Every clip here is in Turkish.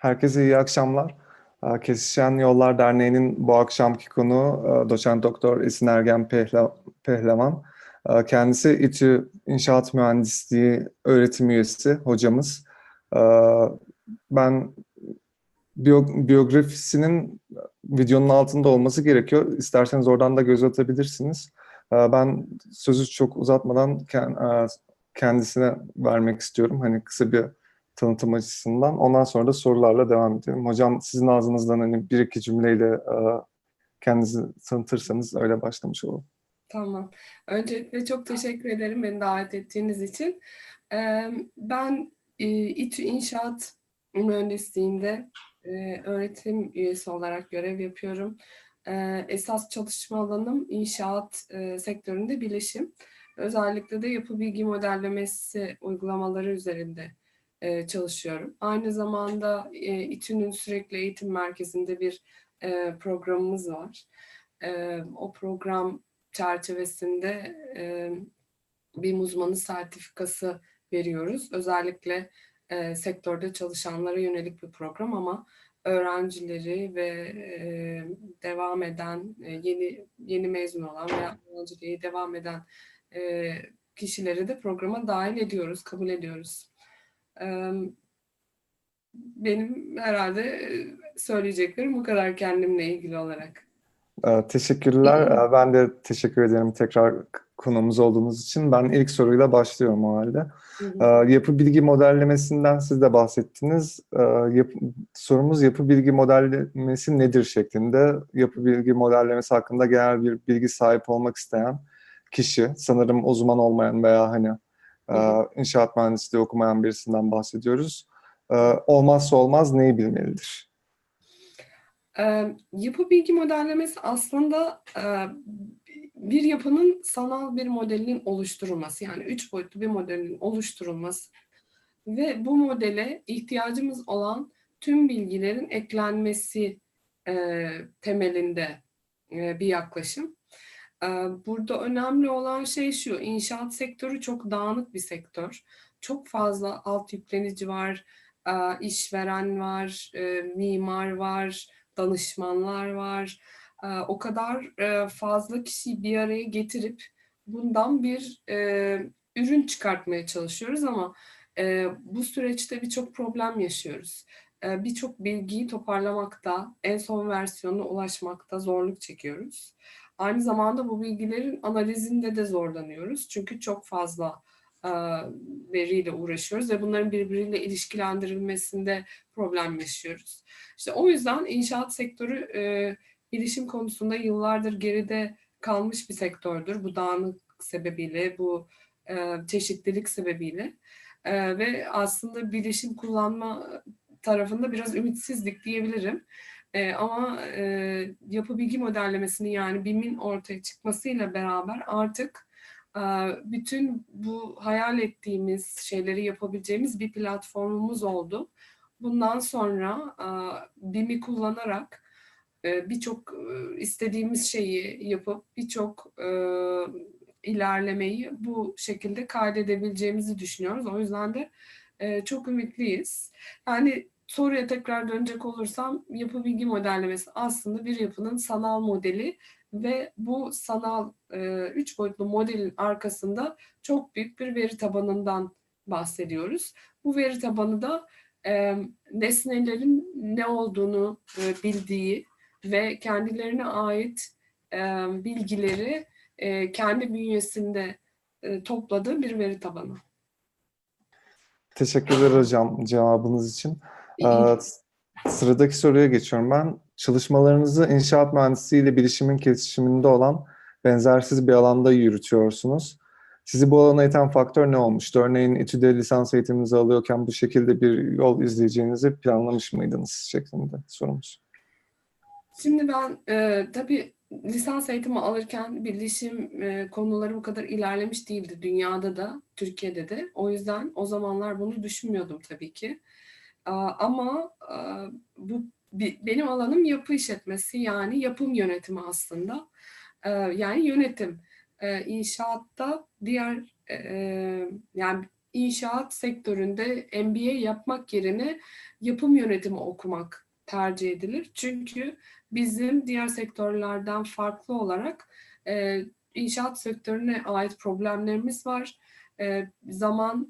Herkese iyi akşamlar. Ee, Kesişen Yollar Derneği'nin bu akşamki konuğu e, doçent doktor Esin Ergen Pehlavan. Ee, Kendisi İTÜ İnşaat Mühendisliği öğretim üyesi hocamız. Ee, Ben biyo- biyografisinin videonun altında olması gerekiyor. İsterseniz oradan da göz atabilirsiniz. Ben sözü çok uzatmadan e, kendisine vermek istiyorum. Hani kısa bir tanıtım açısından. Ondan sonra da sorularla devam edelim. Hocam sizin ağzınızdan hani bir iki cümleyle e, kendinizi tanıtırsanız öyle başlamış olalım. Tamam. Öncelikle çok teşekkür ederim beni davet ettiğiniz için. Ee, Ben e, İTÜ İnşaat Mühendisliği'nde e, öğretim üyesi olarak görev yapıyorum. Esas çalışma alanım inşaat e, sektöründe bilişim. Özellikle de yapı bilgi modellemesi uygulamaları üzerinde e, çalışıyorum. Aynı zamanda e, İTÜ'nün sürekli eğitim merkezinde bir e, programımız var. E, O program çerçevesinde e, BİM uzmanı sertifikası veriyoruz. Özellikle e, sektörde çalışanlara yönelik bir program ama öğrencileri ve e, devam eden e, yeni yeni mezun olan veya öğrenciliği devam eden e, kişileri de programa dahil ediyoruz, kabul ediyoruz. Benim herhalde söyleyeceklerim bu kadar kendimle ilgili olarak. Teşekkürler. Ben de teşekkür ederim tekrar konuğumuz olduğunuz için. Ben ilk soruyla başlıyorum o halde. Hı hı. Yapı bilgi modellemesinden siz de bahsettiniz. Yap- sorumuz yapı bilgi modellemesi nedir şeklinde. Yapı bilgi modellemesi hakkında genel bir bilgi sahip olmak isteyen kişi, sanırım uzman olmayan veya hani inşaat mühendisliği okumayan birisinden bahsediyoruz. Olmazsa olmaz neyi bilmelidir? Yapı bilgi modellemesi aslında bir yapının sanal bir modelinin oluşturulması yani üç boyutlu bir modelin oluşturulması ve bu modele ihtiyacımız olan tüm bilgilerin eklenmesi e, temelinde e, bir yaklaşım. Burada önemli olan şey şu, inşaat sektörü çok dağınık bir sektör. Çok fazla alt yüklenici var, işveren var, mimar var, danışmanlar var. O kadar fazla kişiyi bir araya getirip bundan bir ürün çıkartmaya çalışıyoruz ama bu süreçte birçok problem yaşıyoruz. Birçok bilgiyi toparlamakta, en son versiyonuna ulaşmakta zorluk çekiyoruz. Aynı zamanda bu bilgilerin analizinde de zorlanıyoruz. Çünkü çok fazla e, veriyle uğraşıyoruz ve bunların birbiriyle ilişkilendirilmesinde problem yaşıyoruz. İşte o yüzden inşaat sektörü e, bilişim konusunda yıllardır geride kalmış bir sektördür. Bu dağınık sebebiyle, bu e, çeşitlilik sebebiyle E, ve aslında bilişim kullanma tarafında biraz ümitsizlik diyebilirim. E, ama e, yapı bilgi modellemesinin yani BİM'in ortaya çıkmasıyla beraber artık e, bütün bu hayal ettiğimiz şeyleri yapabileceğimiz bir platformumuz oldu. Bundan sonra e, BİM'i kullanarak e, birçok e, istediğimiz şeyi yapıp birçok e, ilerlemeyi bu şekilde kaydedebileceğimizi düşünüyoruz. O yüzden de e, çok ümitliyiz. Yani soruya tekrar dönecek olursam yapı bilgi modellemesi aslında bir yapının sanal modeli ve bu sanal e, üç boyutlu modelin arkasında çok büyük bir veri tabanından bahsediyoruz. Bu veri tabanı da e, nesnelerin ne olduğunu e, bildiği ve kendilerine ait e, bilgileri e, kendi bünyesinde e, topladığı bir veri tabanı. Teşekkürler hocam cevabınız için. Ee, Sıradaki soruya geçiyorum ben. Çalışmalarınızı inşaat mühendisliği ile bilişimin kesişiminde olan benzersiz bir alanda yürütüyorsunuz. Sizi bu alana iten faktör ne olmuştu? Örneğin İTÜ'de lisans eğitiminizi alıyorken bu şekilde bir yol izleyeceğinizi planlamış mıydınız şeklinde sorumuz. Şimdi ben e, tabii lisans eğitimi alırken bilişim e, konuları bu kadar ilerlemiş değildi dünyada da, Türkiye'de de. O yüzden o zamanlar bunu düşünmüyordum tabii ki. Ama bu benim alanım yapı işletmesi yani yapım yönetimi aslında. Ee, Yani yönetim. Ee, İnşaatta diğer e, yani inşaat sektöründe MBA yapmak yerine yapım yönetimi okumak tercih edilir. Çünkü bizim diğer sektörlerden farklı olarak e, inşaat sektörüne ait problemlerimiz var. E, zaman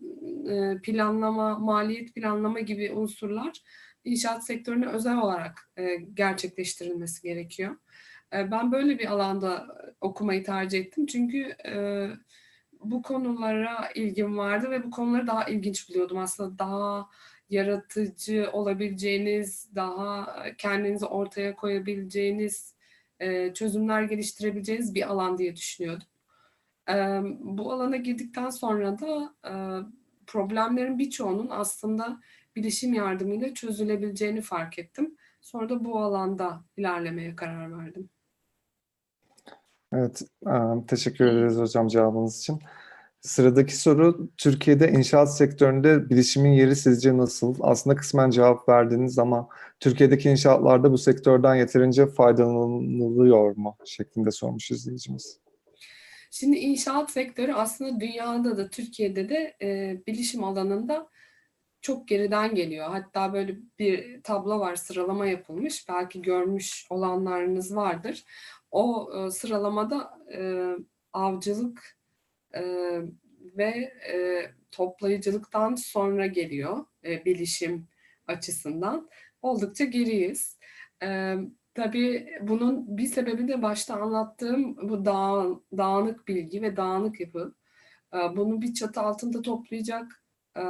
e, planlama, maliyet planlama gibi unsurlar inşaat sektörüne özel olarak e, gerçekleştirilmesi gerekiyor. E, ben böyle bir alanda okumayı tercih ettim çünkü e, bu konulara ilgim vardı ve bu konuları daha ilginç buluyordum. Aslında daha yaratıcı olabileceğiniz, daha kendinizi ortaya koyabileceğiniz, e, çözümler geliştirebileceğiniz bir alan diye düşünüyordum. Bu alana girdikten sonra da problemlerin birçoğunun aslında bilişim yardımıyla çözülebileceğini fark ettim. Sonra da bu alanda ilerlemeye karar verdim. Evet, teşekkür ederiz hocam cevabınız için. Sıradaki soru, Türkiye'de inşaat sektöründe bilişimin yeri sizce nasıl? Aslında kısmen cevap verdiniz ama Türkiye'deki inşaatlarda bu sektörden yeterince faydalanılıyor mu? şeklinde sormuş izleyicimiz. Şimdi inşaat sektörü aslında dünyada da Türkiye'de de e, bilişim alanında çok geriden geliyor. Hatta böyle bir tablo var, sıralama yapılmış. Belki görmüş olanlarınız vardır. O e, sıralamada e, avcılık e, ve e, toplayıcılıktan sonra geliyor e, bilişim açısından. Oldukça geriyiz. E, tabii bunun bir sebebi de başta anlattığım bu dağ, dağınık bilgi ve dağınık yapı. E, bunu bir çatı altında toplayacak e,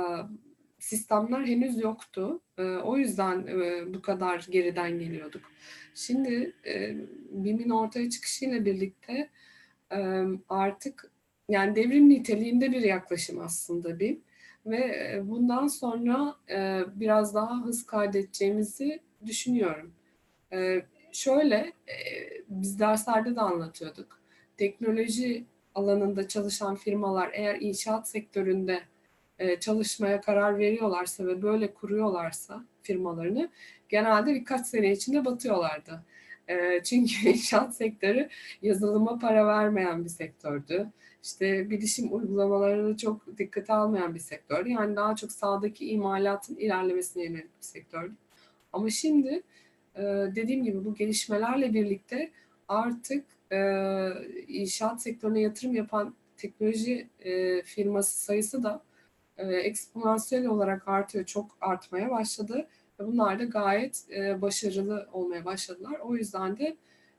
sistemler henüz yoktu. E, o yüzden e, bu kadar geriden geliyorduk. Şimdi e, BİM'in ortaya çıkışıyla birlikte artık yani devrim niteliğinde bir yaklaşım aslında BİM ve bundan sonra biraz daha hız kaydedeceğimizi düşünüyorum. Şöyle e, biz derslerde de anlatıyorduk. Teknoloji alanında çalışan firmalar eğer inşaat sektöründe e, çalışmaya karar veriyorlarsa ve böyle kuruyorlarsa firmalarını genelde birkaç sene içinde batıyorlardı. E, çünkü inşaat sektörü yazılıma para vermeyen bir sektördü. İşte bilişim uygulamalarını çok dikkate almayan bir sektör. Yani daha çok sağdaki imalatın ilerlemesine yönelik bir sektördü. Ama şimdi e, dediğim gibi bu gelişmelerle birlikte artık e, inşaat sektörüne yatırım yapan teknoloji e, firması sayısı da e, eksponansiyel olarak artıyor, çok artmaya başladı. Ve bunlar da gayet e, başarılı olmaya başladılar. O yüzden de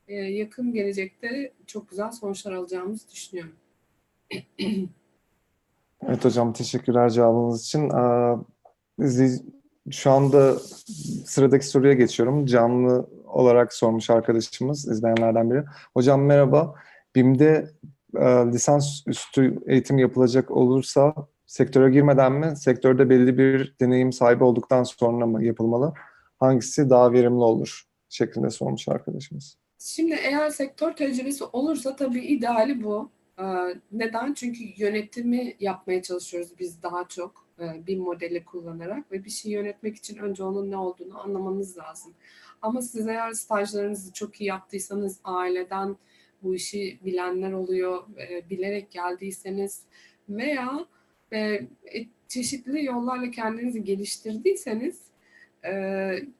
e, yakın gelecekte çok güzel sonuçlar alacağımızı düşünüyorum. Evet hocam teşekkürler cevabınız için. Şu anda sıradaki soruya geçiyorum. Canlı olarak sormuş arkadaşımız, izleyenlerden biri. Hocam merhaba. BİM'de lisans üstü eğitim yapılacak olursa sektöre girmeden mi, sektörde belli bir deneyim sahibi olduktan sonra mı yapılmalı? Hangisi daha verimli olur? şeklinde sormuş arkadaşımız. Şimdi eğer sektör tecrübesi olursa tabii ideali bu. Ee, neden? Çünkü yönetimi yapmaya çalışıyoruz biz daha çok e, bir modeli kullanarak ve bir şey yönetmek için önce onun ne olduğunu anlamanız lazım. Ama siz eğer stajlarınızı çok iyi yaptıysanız, aileden bu işi bilenler oluyor, e, bilerek geldiyseniz veya e, çeşitli yollarla kendinizi geliştirdiyseniz e,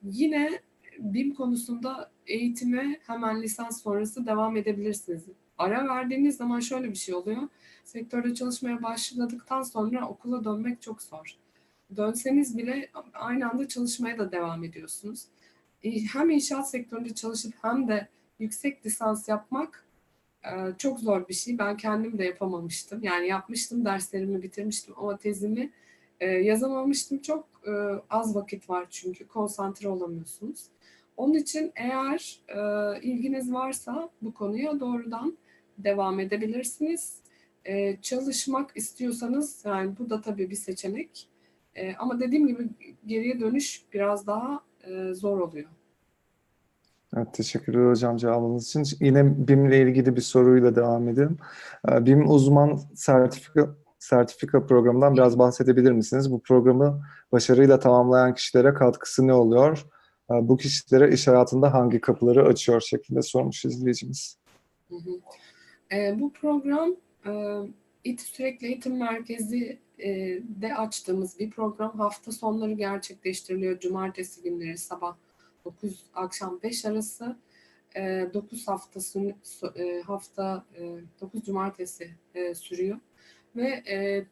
yine BİM konusunda eğitime hemen lisans sonrası devam edebilirsiniz. Ara verdiğiniz zaman şöyle bir şey oluyor. Sektörde çalışmaya başladıktan sonra okula dönmek çok zor. Dönseniz bile aynı anda çalışmaya da devam ediyorsunuz. Hem inşaat sektöründe çalışıp hem de yüksek lisans yapmak ee, çok zor bir şey. Ben kendim de yapamamıştım. Yani yapmıştım, derslerimi bitirmiştim ama tezimi e, yazamamıştım. Çok e, az vakit var çünkü konsantre olamıyorsunuz. Onun için eğer e, ilginiz varsa bu konuya doğrudan devam edebilirsiniz. Çalışmak istiyorsanız yani bu da tabii bir seçenek. Ama dediğim gibi geriye dönüş biraz daha zor oluyor. Evet, teşekkürler hocam cevabınız için. Yine BİM ile ilgili bir soruyla devam edelim. Ee, BİM uzman sertifika sertifika programından biraz bahsedebilir misiniz? Bu programı başarıyla tamamlayan kişilere katkısı ne oluyor? Ee, bu kişilere iş hayatında hangi kapıları açıyor şeklinde sormuş izleyicimiz. Hı hı. E, bu program e, İT Sürekli Eğitim Merkezi e, de açtığımız bir program hafta sonları gerçekleştiriliyor. Cumartesi günleri sabah 9 akşam 5 arası. E, 9 hafta sün- so- e, hafta e, 9 cumartesi e, sürüyor. Ve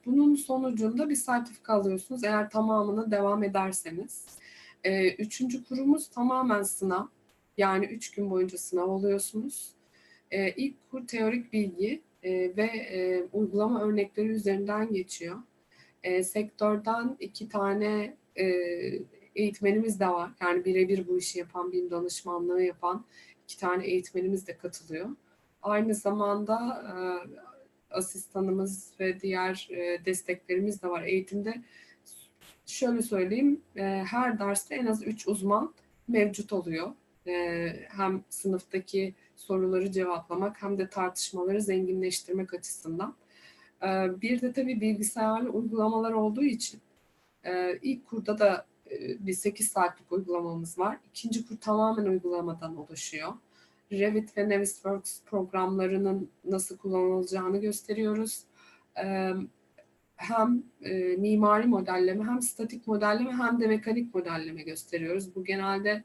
bunun sonucunda bir sertifika alıyorsunuz eğer tamamını devam ederseniz. E, üçüncü kurumuz tamamen sınav. Yani üç gün boyunca sınav oluyorsunuz. E, ilk kur teorik bilgi e, ve e, uygulama örnekleri üzerinden geçiyor. E, sektörden iki tane e, eğitmenimiz de var. Yani birebir bu işi yapan, bir danışmanlığı yapan iki tane eğitmenimiz de katılıyor. Aynı zamanda e, asistanımız ve diğer e, desteklerimiz de var eğitimde. Şöyle söyleyeyim, e, her derste en az üç uzman mevcut oluyor. E, hem sınıftaki soruları cevaplamak hem de tartışmaları zenginleştirmek açısından. E, bir de tabii bilgisayarlı uygulamalar olduğu için e, ilk kurda da e, bir 8 saatlik uygulamamız var. İkinci kur tamamen uygulamadan oluşuyor. Revit ve Navisworks programlarının nasıl kullanılacağını gösteriyoruz. E, hem e, mimari modelleme hem statik modelleme hem de mekanik modelleme gösteriyoruz. Bu genelde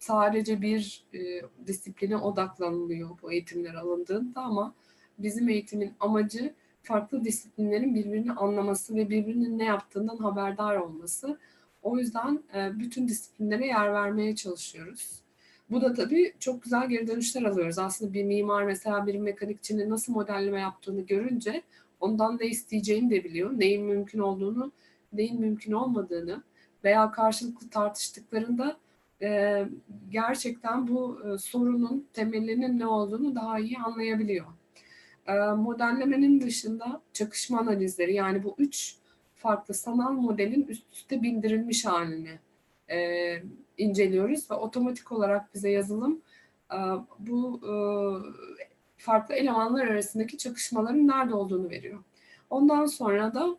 sadece bir e, disipline odaklanılıyor bu eğitimler alındığında ama bizim eğitimin amacı farklı disiplinlerin birbirini anlaması ve birbirinin ne yaptığından haberdar olması. O yüzden e, bütün disiplinlere yer vermeye çalışıyoruz. Bu da tabii çok güzel geri dönüşler alıyoruz. Aslında bir mimar mesela bir mekanikçinin nasıl modelleme yaptığını görünce ondan ne isteyeceğini de biliyor. Neyin mümkün olduğunu, neyin mümkün olmadığını veya karşılıklı tartıştıklarında gerçekten bu sorunun temelinin ne olduğunu daha iyi anlayabiliyor. Modellemenin dışında çakışma analizleri yani bu üç farklı sanal modelin üst üste bindirilmiş halini inceliyoruz ve otomatik olarak bize yazılım bu farklı elemanlar arasındaki çakışmaların nerede olduğunu veriyor. Ondan sonra da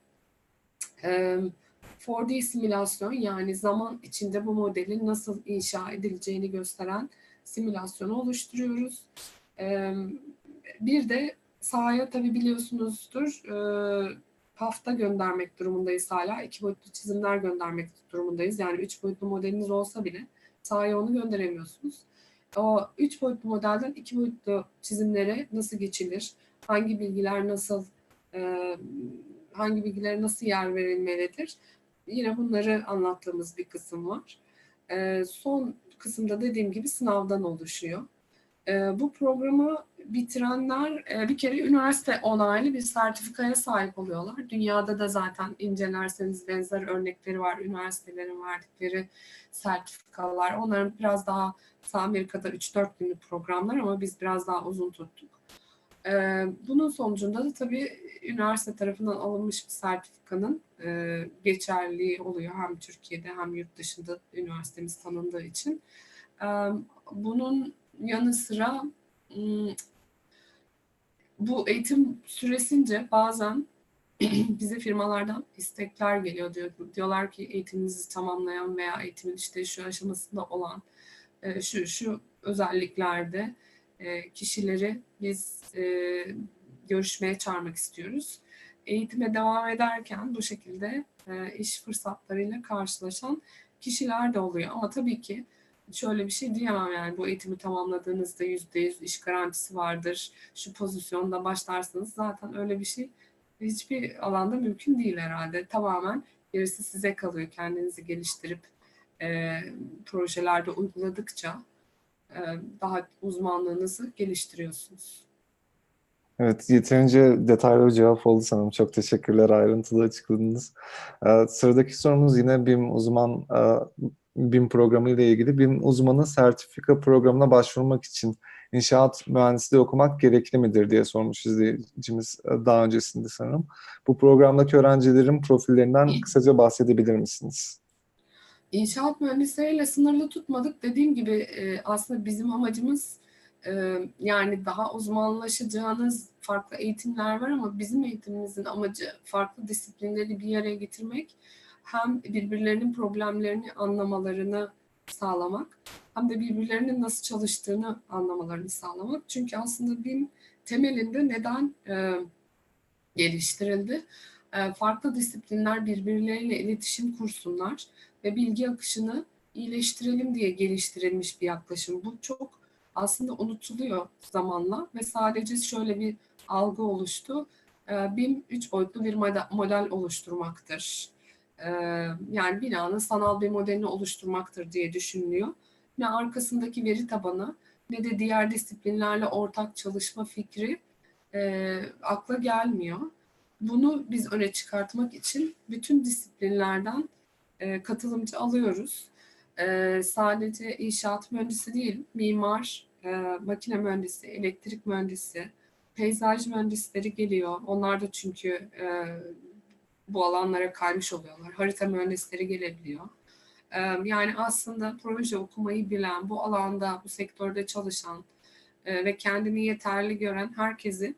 4D simülasyon yani zaman içinde bu modelin nasıl inşa edileceğini gösteren simülasyonu oluşturuyoruz. Bir de sahaya tabii biliyorsunuzdur e, hafta göndermek durumundayız hala. iki boyutlu çizimler göndermek durumundayız. Yani üç boyutlu modeliniz olsa bile sahaya onu gönderemiyorsunuz. O üç boyutlu modelden iki boyutlu çizimlere nasıl geçilir? Hangi bilgiler nasıl e, hangi bilgilere nasıl yer verilmelidir? Yine bunları anlattığımız bir kısım var. E, son kısımda dediğim gibi sınavdan oluşuyor. E, bu programı bitirenler e, bir kere üniversite onaylı bir sertifikaya sahip oluyorlar. Dünyada da zaten incelerseniz benzer örnekleri var. Üniversitelerin verdikleri sertifikalar. Onların biraz daha Amerika'da 3-4 günlük programlar ama biz biraz daha uzun tuttuk. E, bunun sonucunda da tabii üniversite tarafından alınmış bir sertifikanın e, geçerliği oluyor. Hem Türkiye'de hem yurt dışında üniversitemiz tanındığı için. E, bunun yanı sıra bu eğitim süresince bazen bize firmalardan istekler geliyor diyor. Diyorlar ki eğitiminizi tamamlayan veya eğitimin işte şu aşamasında olan şu şu özelliklerde kişileri biz görüşmeye çağırmak istiyoruz. Eğitime devam ederken bu şekilde iş fırsatlarıyla karşılaşan kişiler de oluyor. Ama tabii ki şöyle bir şey diyemem yani bu eğitimi tamamladığınızda yüzde yüz iş garantisi vardır. Şu pozisyonda başlarsınız zaten öyle bir şey hiçbir alanda mümkün değil herhalde. Tamamen gerisi size kalıyor. Kendinizi geliştirip e, projelerde uyguladıkça e, daha uzmanlığınızı geliştiriyorsunuz. Evet, yeterince detaylı bir cevap oldu sanırım. Çok teşekkürler, ayrıntılı açıkladınız. Ee, sıradaki sorumuz yine BİM uzman e, BİM programı ile ilgili. BİM uzmanı sertifika programına başvurmak için inşaat mühendisliği okumak gerekli midir diye sormuş izleyicimiz daha öncesinde sanırım. Bu programdaki öğrencilerin profillerinden kısaca bahsedebilir misiniz? İnşaat mühendisleriyle sınırlı tutmadık. Dediğim gibi aslında bizim amacımız yani daha uzmanlaşacağınız farklı eğitimler var ama bizim eğitimimizin amacı farklı disiplinleri bir araya getirmek hem birbirlerinin problemlerini anlamalarını sağlamak hem de birbirlerinin nasıl çalıştığını anlamalarını sağlamak. Çünkü aslında BİM temelinde neden e, geliştirildi. E, farklı disiplinler birbirleriyle iletişim kursunlar ve bilgi akışını iyileştirelim diye geliştirilmiş bir yaklaşım. Bu çok aslında unutuluyor zamanla ve sadece şöyle bir algı oluştu. E, BIM üç boyutlu bir model, oluşturmaktır. E, yani binanın sanal bir modelini oluşturmaktır diye düşünülüyor. Ne arkasındaki veri tabanı ne de diğer disiplinlerle ortak çalışma fikri akla gelmiyor. Bunu biz öne çıkartmak için bütün disiplinlerden e, katılımcı alıyoruz. E, sadece inşaat mühendisi değil, mimar, e, makine mühendisi, elektrik mühendisi, peyzaj mühendisleri geliyor. Onlar da çünkü e, bu alanlara kaymış oluyorlar. Harita mühendisleri gelebiliyor. E, yani aslında proje okumayı bilen, bu alanda, bu sektörde çalışan e, ve kendini yeterli gören herkesi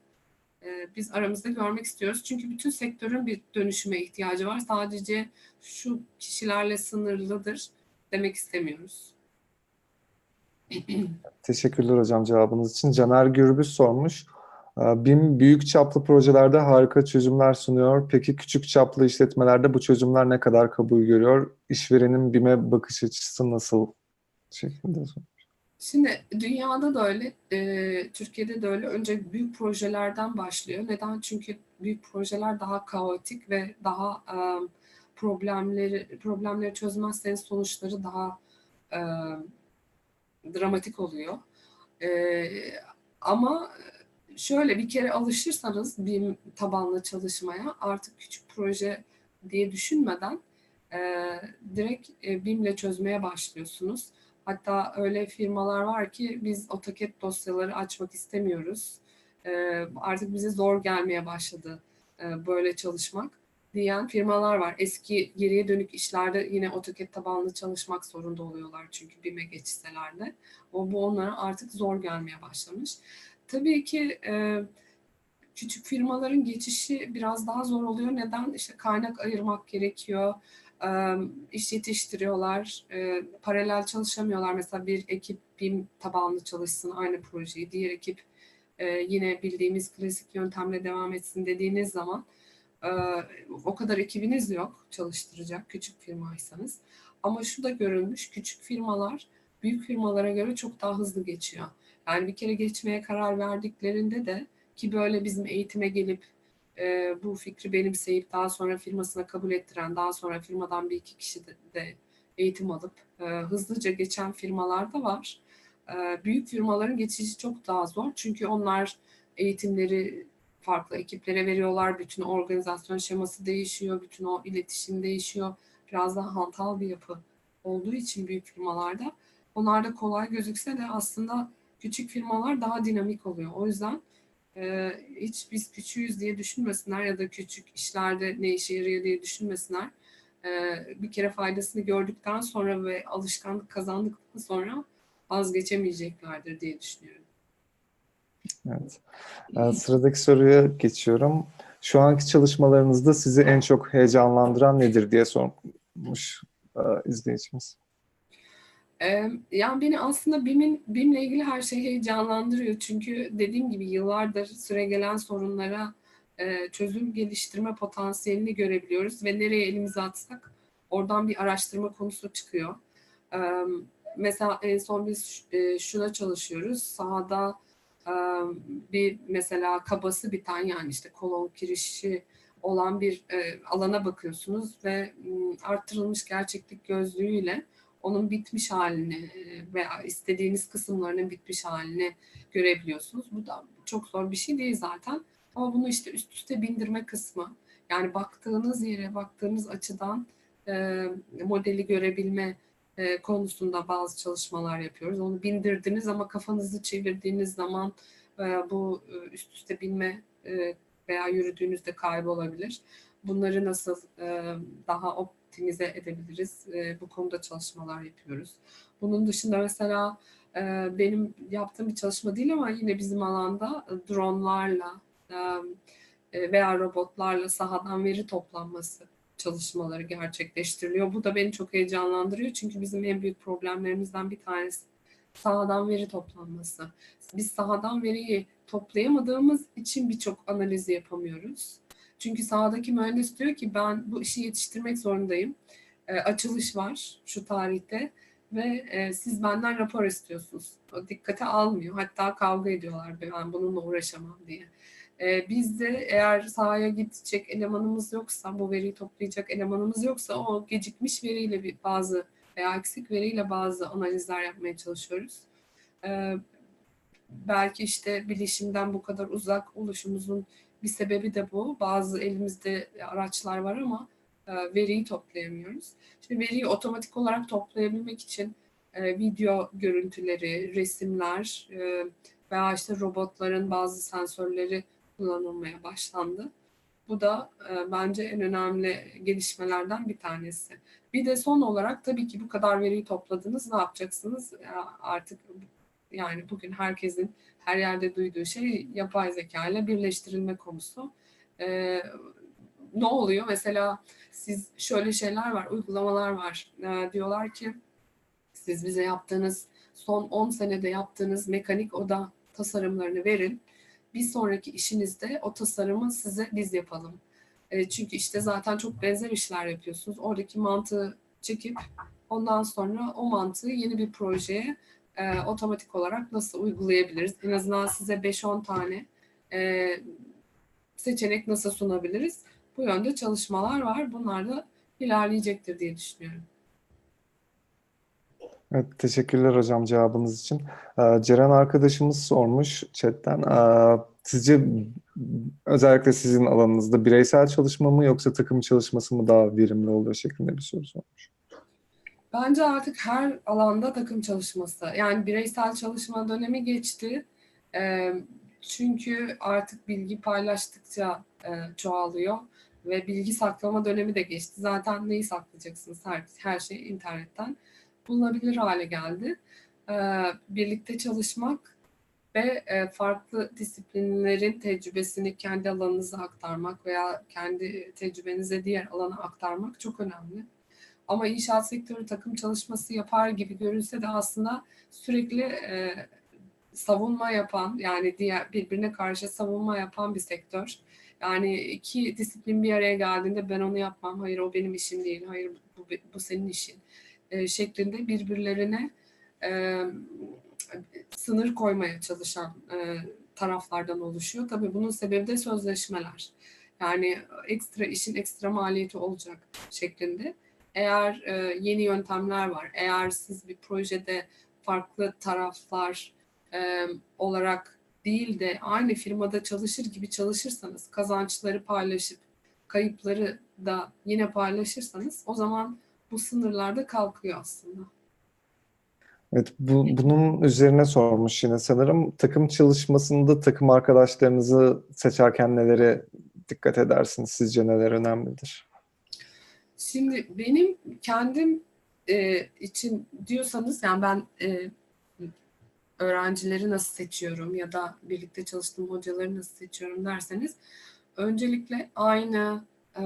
biz aramızda görmek istiyoruz. Çünkü bütün sektörün bir dönüşüme ihtiyacı var. Sadece şu kişilerle sınırlıdır demek istemiyoruz. Teşekkürler hocam cevabınız için. Caner Gürbüz sormuş. Ee, BİM büyük çaplı projelerde harika çözümler sunuyor. Peki küçük çaplı işletmelerde bu çözümler ne kadar kabul görüyor? İşverenin BİM'e bakış açısı nasıl? Şeklinde. Şimdi dünyada da öyle, e, Türkiye'de de öyle. Önce büyük projelerden başlıyor. Neden? Çünkü büyük projeler daha kaotik ve daha e, problemleri problemleri çözmezseniz sonuçları daha e, dramatik oluyor. E, ama şöyle bir kere alışırsanız BİM tabanlı çalışmaya artık küçük proje diye düşünmeden e, direkt e, BİM'le çözmeye başlıyorsunuz. Hatta öyle firmalar var ki biz AutoCAD dosyaları açmak istemiyoruz. E, artık bize zor gelmeye başladı e, böyle çalışmak diyen firmalar var. Eski geriye dönük işlerde yine AutoCAD tabanlı çalışmak zorunda oluyorlar çünkü BİM'e geçseler. O bu onlara artık zor gelmeye başlamış. Tabii ki e, küçük firmaların geçişi biraz daha zor oluyor. Neden? İşte kaynak ayırmak gerekiyor. İş yetiştiriyorlar. E, paralel çalışamıyorlar. Mesela bir ekip BİM tabanlı çalışsın aynı projeyi. Diğer ekip e, yine bildiğimiz klasik yöntemle devam etsin dediğiniz zaman e, o kadar ekibiniz yok çalıştıracak küçük firmaysanız. Ama şu da görülmüş küçük firmalar büyük firmalara göre çok daha hızlı geçiyor. Yani bir kere geçmeye karar verdiklerinde de ki böyle bizim eğitime gelip e, bu fikri benimseyip daha sonra firmasına kabul ettiren, daha sonra firmadan bir iki kişi de, de eğitim alıp e, hızlıca geçen firmalar da var. E, büyük firmaların geçişi çok daha zor çünkü onlar eğitimleri farklı ekiplere veriyorlar. Bütün organizasyon şeması değişiyor, bütün o iletişim değişiyor. Biraz daha hantal bir yapı olduğu için büyük firmalarda. Onlar da kolay gözükse de aslında küçük firmalar daha dinamik oluyor. O yüzden e, hiç biz küçüğüz diye düşünmesinler ya da küçük işlerde ne işe yarıyor diye düşünmesinler. E, bir kere faydasını gördükten sonra ve alışkanlık kazandıktan sonra vazgeçemeyeceklerdir diye düşünüyorum. Evet. Ee, sıradaki soruya geçiyorum. Şu anki çalışmalarınızda sizi en çok heyecanlandıran nedir diye sormuş e, izleyicimiz. Yani beni aslında BİM'in BİM'le ilgili her şey heyecanlandırıyor. Çünkü dediğim gibi yıllardır süregelen sorunlara çözüm geliştirme potansiyelini görebiliyoruz ve nereye elimizi atsak oradan bir araştırma konusu çıkıyor. Mesela en son biz şuna çalışıyoruz. Sahada bir mesela kabası biten yani işte kolon kirişi olan bir alana bakıyorsunuz ve arttırılmış gerçeklik gözlüğüyle onun bitmiş halini veya istediğiniz kısımlarının bitmiş halini görebiliyorsunuz. Bu da çok zor bir şey değil zaten. Ama bunu işte üst üste bindirme kısmı. Yani baktığınız yere, baktığınız açıdan e, modeli görebilme e, konusunda bazı çalışmalar yapıyoruz. Onu bindirdiniz ama kafanızı çevirdiğiniz zaman e, bu üst üste binme e, veya yürüdüğünüzde kaybolabilir. Bunları nasıl e, daha optimal optimize edebiliriz. E, bu konuda çalışmalar yapıyoruz. Bunun dışında mesela e, benim yaptığım bir çalışma değil ama yine bizim alanda e, dronlarla e, veya robotlarla sahadan veri toplanması çalışmaları gerçekleştiriliyor. Bu da beni çok heyecanlandırıyor çünkü bizim en büyük problemlerimizden bir tanesi sahadan veri toplanması. Biz sahadan veriyi toplayamadığımız için birçok analizi yapamıyoruz. Çünkü sahadaki mühendis diyor ki ben bu işi yetiştirmek zorundayım. E, açılış var şu tarihte ve e, siz benden rapor istiyorsunuz. O dikkate almıyor. Hatta kavga ediyorlar ben bununla uğraşamam diye. E, biz de eğer sahaya gidecek elemanımız yoksa, bu veriyi toplayacak elemanımız yoksa o gecikmiş veriyle bir bazı veya eksik veriyle bazı analizler yapmaya çalışıyoruz. E, belki işte bilişimden bu kadar uzak oluşumuzun bir sebebi de bu. Bazı elimizde araçlar var ama e, veriyi toplayamıyoruz. Şimdi veriyi otomatik olarak toplayabilmek için e, video görüntüleri, resimler e, veya işte robotların bazı sensörleri kullanılmaya başlandı. Bu da e, bence en önemli gelişmelerden bir tanesi. Bir de son olarak tabii ki bu kadar veriyi topladınız ne yapacaksınız? Ya artık yani bugün herkesin her yerde duyduğu şey yapay zeka ile birleştirilme konusu. E, ne oluyor? Mesela siz şöyle şeyler var, uygulamalar var. E, diyorlar ki siz bize yaptığınız son 10 senede yaptığınız mekanik oda tasarımlarını verin. Bir sonraki işinizde o tasarımı size biz yapalım. E, çünkü işte zaten çok benzer işler yapıyorsunuz. Oradaki mantığı çekip ondan sonra o mantığı yeni bir projeye e, otomatik olarak nasıl uygulayabiliriz? En azından size 5-10 tane e, seçenek nasıl sunabiliriz? Bu yönde çalışmalar var. Bunlar da ilerleyecektir diye düşünüyorum. Evet, teşekkürler hocam cevabınız için. Ee, Ceren arkadaşımız sormuş chatten. Ee, sizce özellikle sizin alanınızda bireysel çalışma mı yoksa takım çalışması mı daha verimli oluyor şeklinde bir soru sormuş. Bence artık her alanda takım çalışması. Yani bireysel çalışma dönemi geçti. E, çünkü artık bilgi paylaştıkça e, çoğalıyor ve bilgi saklama dönemi de geçti. Zaten neyi saklayacaksınız? Her, her şey internetten bulunabilir hale geldi. E, birlikte çalışmak ve e, farklı disiplinlerin tecrübesini kendi alanınıza aktarmak veya kendi tecrübenize diğer alana aktarmak çok önemli. Ama inşaat sektörü takım çalışması yapar gibi görünse de aslında sürekli e, savunma yapan yani diğer birbirine karşı savunma yapan bir sektör. Yani iki disiplin bir araya geldiğinde ben onu yapmam, hayır o benim işim değil, hayır bu, bu senin işin e, şeklinde birbirlerine e, sınır koymaya çalışan e, taraflardan oluşuyor. Tabii bunun sebebi de sözleşmeler. Yani ekstra işin ekstra maliyeti olacak şeklinde. Eğer e, yeni yöntemler var, eğer siz bir projede farklı taraflar e, olarak değil de aynı firmada çalışır gibi çalışırsanız, kazançları paylaşıp kayıpları da yine paylaşırsanız o zaman bu sınırlarda kalkıyor aslında. Evet, bu, bunun üzerine sormuş yine sanırım. Takım çalışmasında takım arkadaşlarınızı seçerken nelere dikkat edersiniz? Sizce neler önemlidir? Şimdi benim kendim e, için diyorsanız yani ben e, öğrencileri nasıl seçiyorum ya da birlikte çalıştığım hocaları nasıl seçiyorum derseniz öncelikle aynı e,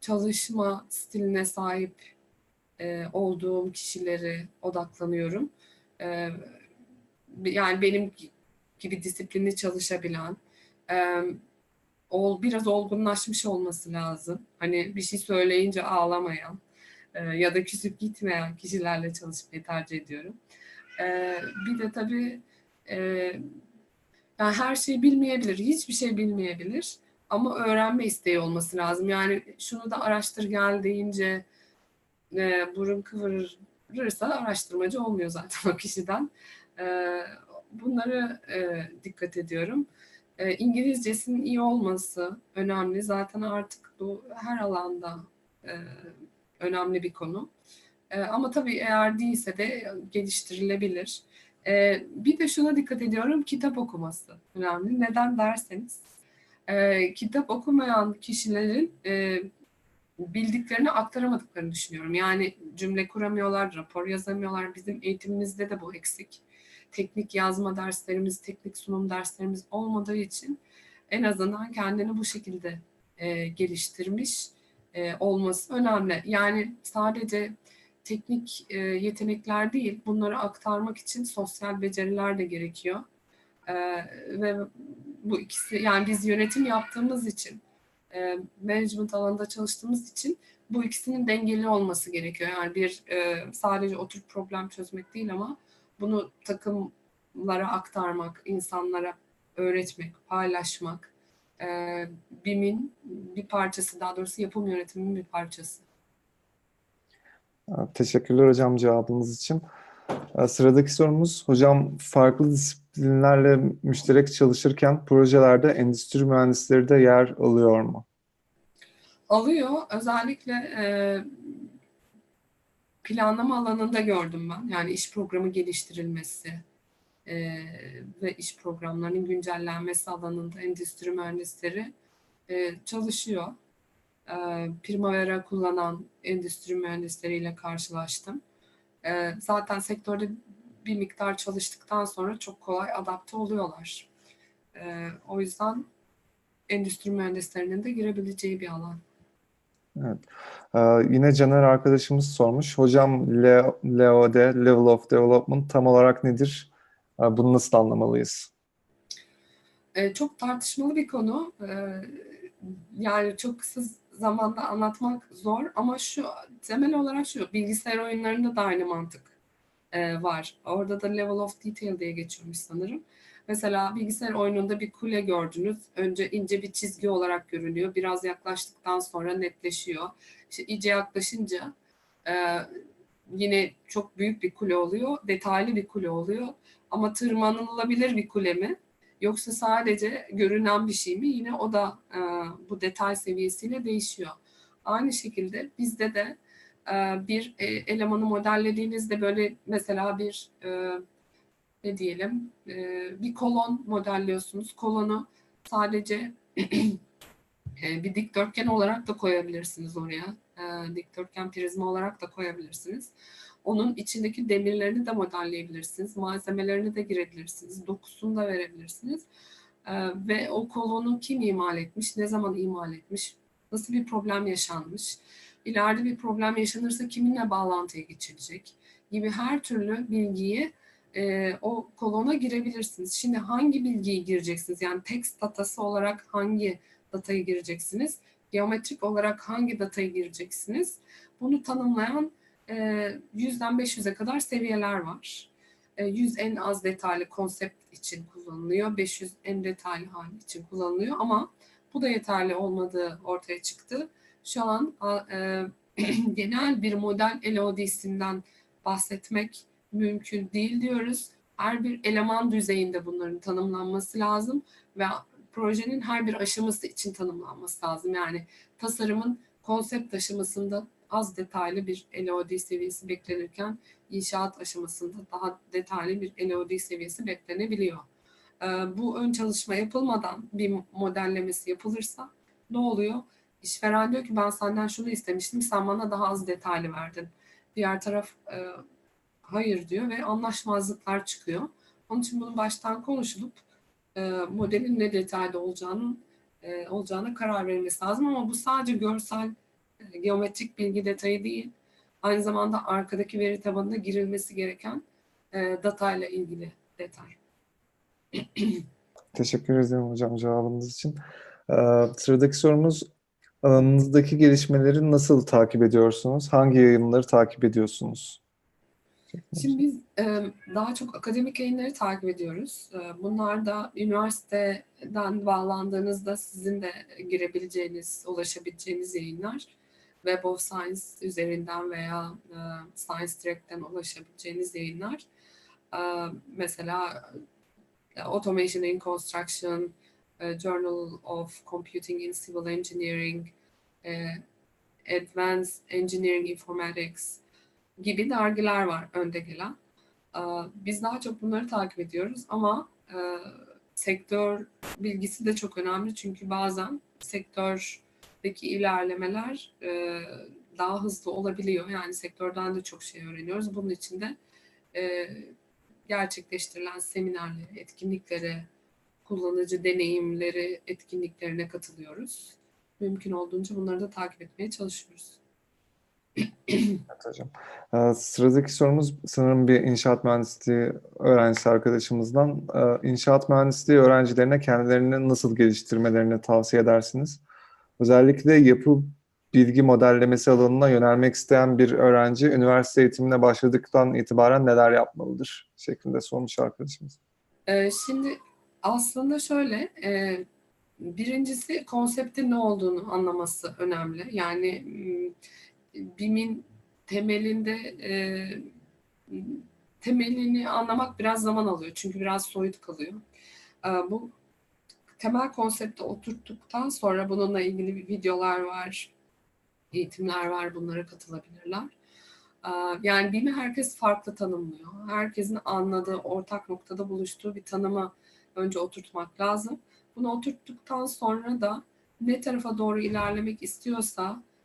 çalışma stiline sahip e, olduğum kişileri odaklanıyorum. E, yani benim gibi disiplinli çalışabilen, e, ol, biraz olgunlaşmış olması lazım. Hani bir şey söyleyince ağlamayan e, ya da küsüp gitmeyen kişilerle çalışmayı tercih ediyorum. E, bir de tabii e, yani her şeyi bilmeyebilir, hiçbir şey bilmeyebilir ama öğrenme isteği olması lazım. Yani şunu da araştır gel deyince e, burun kıvırırsa araştırmacı olmuyor zaten o kişiden. E, bunları e, dikkat ediyorum. E, İngilizcesinin iyi olması önemli. Zaten artık bu her alanda e, önemli bir konu. E, ama tabii eğer değilse de geliştirilebilir. E, bir de şuna dikkat ediyorum, kitap okuması önemli. Neden derseniz, e, kitap okumayan kişilerin e, bildiklerini aktaramadıklarını düşünüyorum. Yani cümle kuramıyorlar, rapor yazamıyorlar. Bizim eğitimimizde de bu eksik. Teknik yazma derslerimiz, teknik sunum derslerimiz olmadığı için en azından kendini bu şekilde e, geliştirmiş e, olması önemli. Yani sadece teknik e, yetenekler değil, bunları aktarmak için sosyal beceriler de gerekiyor. E, ve bu ikisi, yani biz yönetim yaptığımız için e, management alanında çalıştığımız için bu ikisinin dengeli olması gerekiyor. Yani bir e, sadece oturup problem çözmek değil ama bunu takımlara aktarmak, insanlara öğretmek, paylaşmak, e, BİM'in bir parçası, daha doğrusu yapım yönetiminin bir parçası. Teşekkürler hocam cevabınız için. Sıradaki sorumuz, hocam farklı disiplinlerle müşterek çalışırken projelerde endüstri mühendisleri de yer alıyor mu? Alıyor. Özellikle e, planlama alanında gördüm ben. Yani iş programı geliştirilmesi e, ve iş programlarının güncellenmesi alanında endüstri mühendisleri e, çalışıyor. E, Primavera kullanan endüstri mühendisleriyle karşılaştım. E, zaten sektörde bir miktar çalıştıktan sonra çok kolay adapte oluyorlar. E, o yüzden endüstri mühendislerinin de girebileceği bir alan. Evet. Ee, yine Caner arkadaşımız sormuş. Hocam LOD, Level of Development tam olarak nedir? Ee, bunu nasıl anlamalıyız? Ee, çok tartışmalı bir konu. Ee, yani çok kısa zamanda anlatmak zor ama şu temel olarak şu bilgisayar oyunlarında da aynı mantık e, var. Orada da Level of Detail diye geçiyormuş sanırım. Mesela bilgisayar oyununda bir kule gördünüz. Önce ince bir çizgi olarak görünüyor. Biraz yaklaştıktan sonra netleşiyor. İşte iyice yaklaşınca e, yine çok büyük bir kule oluyor. Detaylı bir kule oluyor. Ama tırmanılabilir bir kule mi? Yoksa sadece görünen bir şey mi? Yine o da e, bu detay seviyesiyle değişiyor. Aynı şekilde bizde de e, bir e, elemanı modellediğinizde böyle mesela bir e, ne diyelim e, bir kolon modelliyorsunuz. Kolonu sadece e, bir dikdörtgen olarak da koyabilirsiniz oraya. E, dikdörtgen prizma olarak da koyabilirsiniz. Onun içindeki demirlerini de modelleyebilirsiniz. Malzemelerini de girebilirsiniz. Dokusunu da verebilirsiniz. E, ve o kolonu kim imal etmiş, ne zaman imal etmiş, nasıl bir problem yaşanmış, ileride bir problem yaşanırsa kiminle bağlantıya geçilecek gibi her türlü bilgiyi e, o kolona girebilirsiniz. Şimdi hangi bilgiyi gireceksiniz? Yani text datası olarak hangi datayı gireceksiniz? Geometrik olarak hangi datayı gireceksiniz? Bunu tanımlayan e, 100'den 500'e kadar seviyeler var. E, 100 en az detaylı konsept için kullanılıyor. 500 en detaylı hali için kullanılıyor ama bu da yeterli olmadığı ortaya çıktı. Şu an e, genel bir model LOD'sinden bahsetmek mümkün değil diyoruz. Her bir eleman düzeyinde bunların tanımlanması lazım ve projenin her bir aşaması için tanımlanması lazım. Yani tasarımın konsept aşamasında az detaylı bir LOD seviyesi beklenirken inşaat aşamasında daha detaylı bir LOD seviyesi beklenebiliyor. Ee, bu ön çalışma yapılmadan bir modellemesi yapılırsa ne oluyor? İşveren diyor ki ben senden şunu istemiştim, sen bana daha az detaylı verdin. Diğer taraf e, hayır diyor ve anlaşmazlıklar çıkıyor. Onun için bunun baştan konuşulup e, modelin ne detayda olacağının e, olacağına karar verilmesi lazım ama bu sadece görsel e, geometrik bilgi detayı değil. Aynı zamanda arkadaki veri tabanına girilmesi gereken e, datayla ilgili detay. Teşekkür ederim hocam cevabınız için. Ee, sıradaki sorumuz alanınızdaki gelişmeleri nasıl takip ediyorsunuz? Hangi yayınları takip ediyorsunuz? Şimdi biz daha çok akademik yayınları takip ediyoruz. Bunlar da üniversiteden bağlandığınızda sizin de girebileceğiniz, ulaşabileceğiniz yayınlar. Web of Science üzerinden veya Science Direct'ten ulaşabileceğiniz yayınlar. Mesela Automation in Construction, Journal of Computing in Civil Engineering, Advanced Engineering Informatics, gibi dergiler var önde gelen. Biz daha çok bunları takip ediyoruz ama sektör bilgisi de çok önemli çünkü bazen sektördeki ilerlemeler daha hızlı olabiliyor. Yani sektörden de çok şey öğreniyoruz. Bunun için de gerçekleştirilen seminerlere, etkinliklere, kullanıcı deneyimleri etkinliklerine katılıyoruz. Mümkün olduğunca bunları da takip etmeye çalışıyoruz evet hocam. Ee, sıradaki sorumuz sanırım bir inşaat mühendisliği öğrencisi arkadaşımızdan. Ee, inşaat mühendisliği öğrencilerine kendilerini nasıl geliştirmelerini tavsiye edersiniz? Özellikle yapı bilgi modellemesi alanına yönelmek isteyen bir öğrenci üniversite eğitimine başladıktan itibaren neler yapmalıdır şeklinde sormuş arkadaşımız. Ee, şimdi aslında şöyle, e, birincisi konseptin ne olduğunu anlaması önemli. Yani BİM'in temelinde e, temelini anlamak biraz zaman alıyor. Çünkü biraz soyut kalıyor. Ee, bu temel konsepti oturttuktan sonra bununla ilgili videolar var, eğitimler var, bunlara katılabilirler. Ee, Yani BİM'i herkes farklı tanımlıyor. Herkesin anladığı, ortak noktada buluştuğu bir tanımı önce oturtmak lazım. Bunu oturttuktan sonra da ne tarafa doğru ilerlemek istiyorsa, e,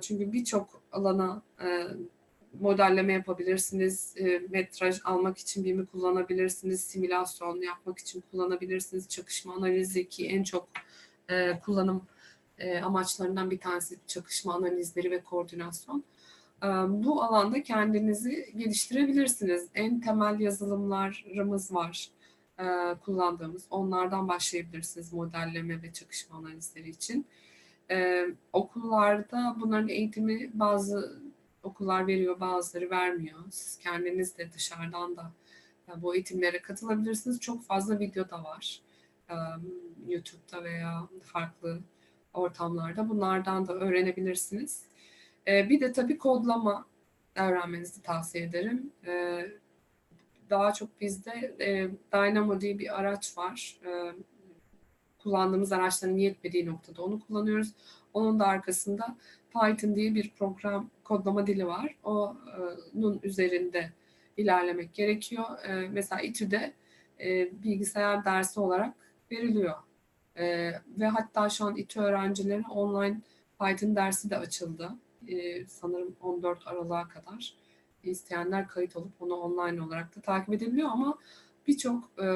çünkü birçok alana e, modelleme yapabilirsiniz, e, metraj almak için BİM'i kullanabilirsiniz, simülasyon yapmak için kullanabilirsiniz, çakışma analizi ki en çok e, kullanım amaçlarından bir tanesi çakışma analizleri ve koordinasyon. E, Bu alanda kendinizi geliştirebilirsiniz. En temel yazılımlarımız var kullandığımız. Onlardan başlayabilirsiniz modelleme ve çakışma analizleri için. E, okullarda bunların eğitimi bazı okullar veriyor, bazıları vermiyor. Siz kendiniz de dışarıdan da e, bu eğitimlere katılabilirsiniz. Çok fazla video da var. E, YouTube'da veya farklı ortamlarda bunlardan da öğrenebilirsiniz. E, bir de tabii kodlama öğrenmenizi tavsiye ederim. E, daha çok bizde e, Dynamo diye bir araç var. E, kullandığımız araçların yetmediği noktada onu kullanıyoruz. Onun da arkasında Python diye bir program kodlama dili var. Onun üzerinde ilerlemek gerekiyor. E, mesela İTÜ'de e, bilgisayar dersi olarak veriliyor. E, ve hatta şu an İTÜ öğrencileri online Python dersi de açıldı. E, sanırım 14 Aralık'a kadar. İsteyenler kayıt olup onu online olarak da takip edebiliyor ama birçok e,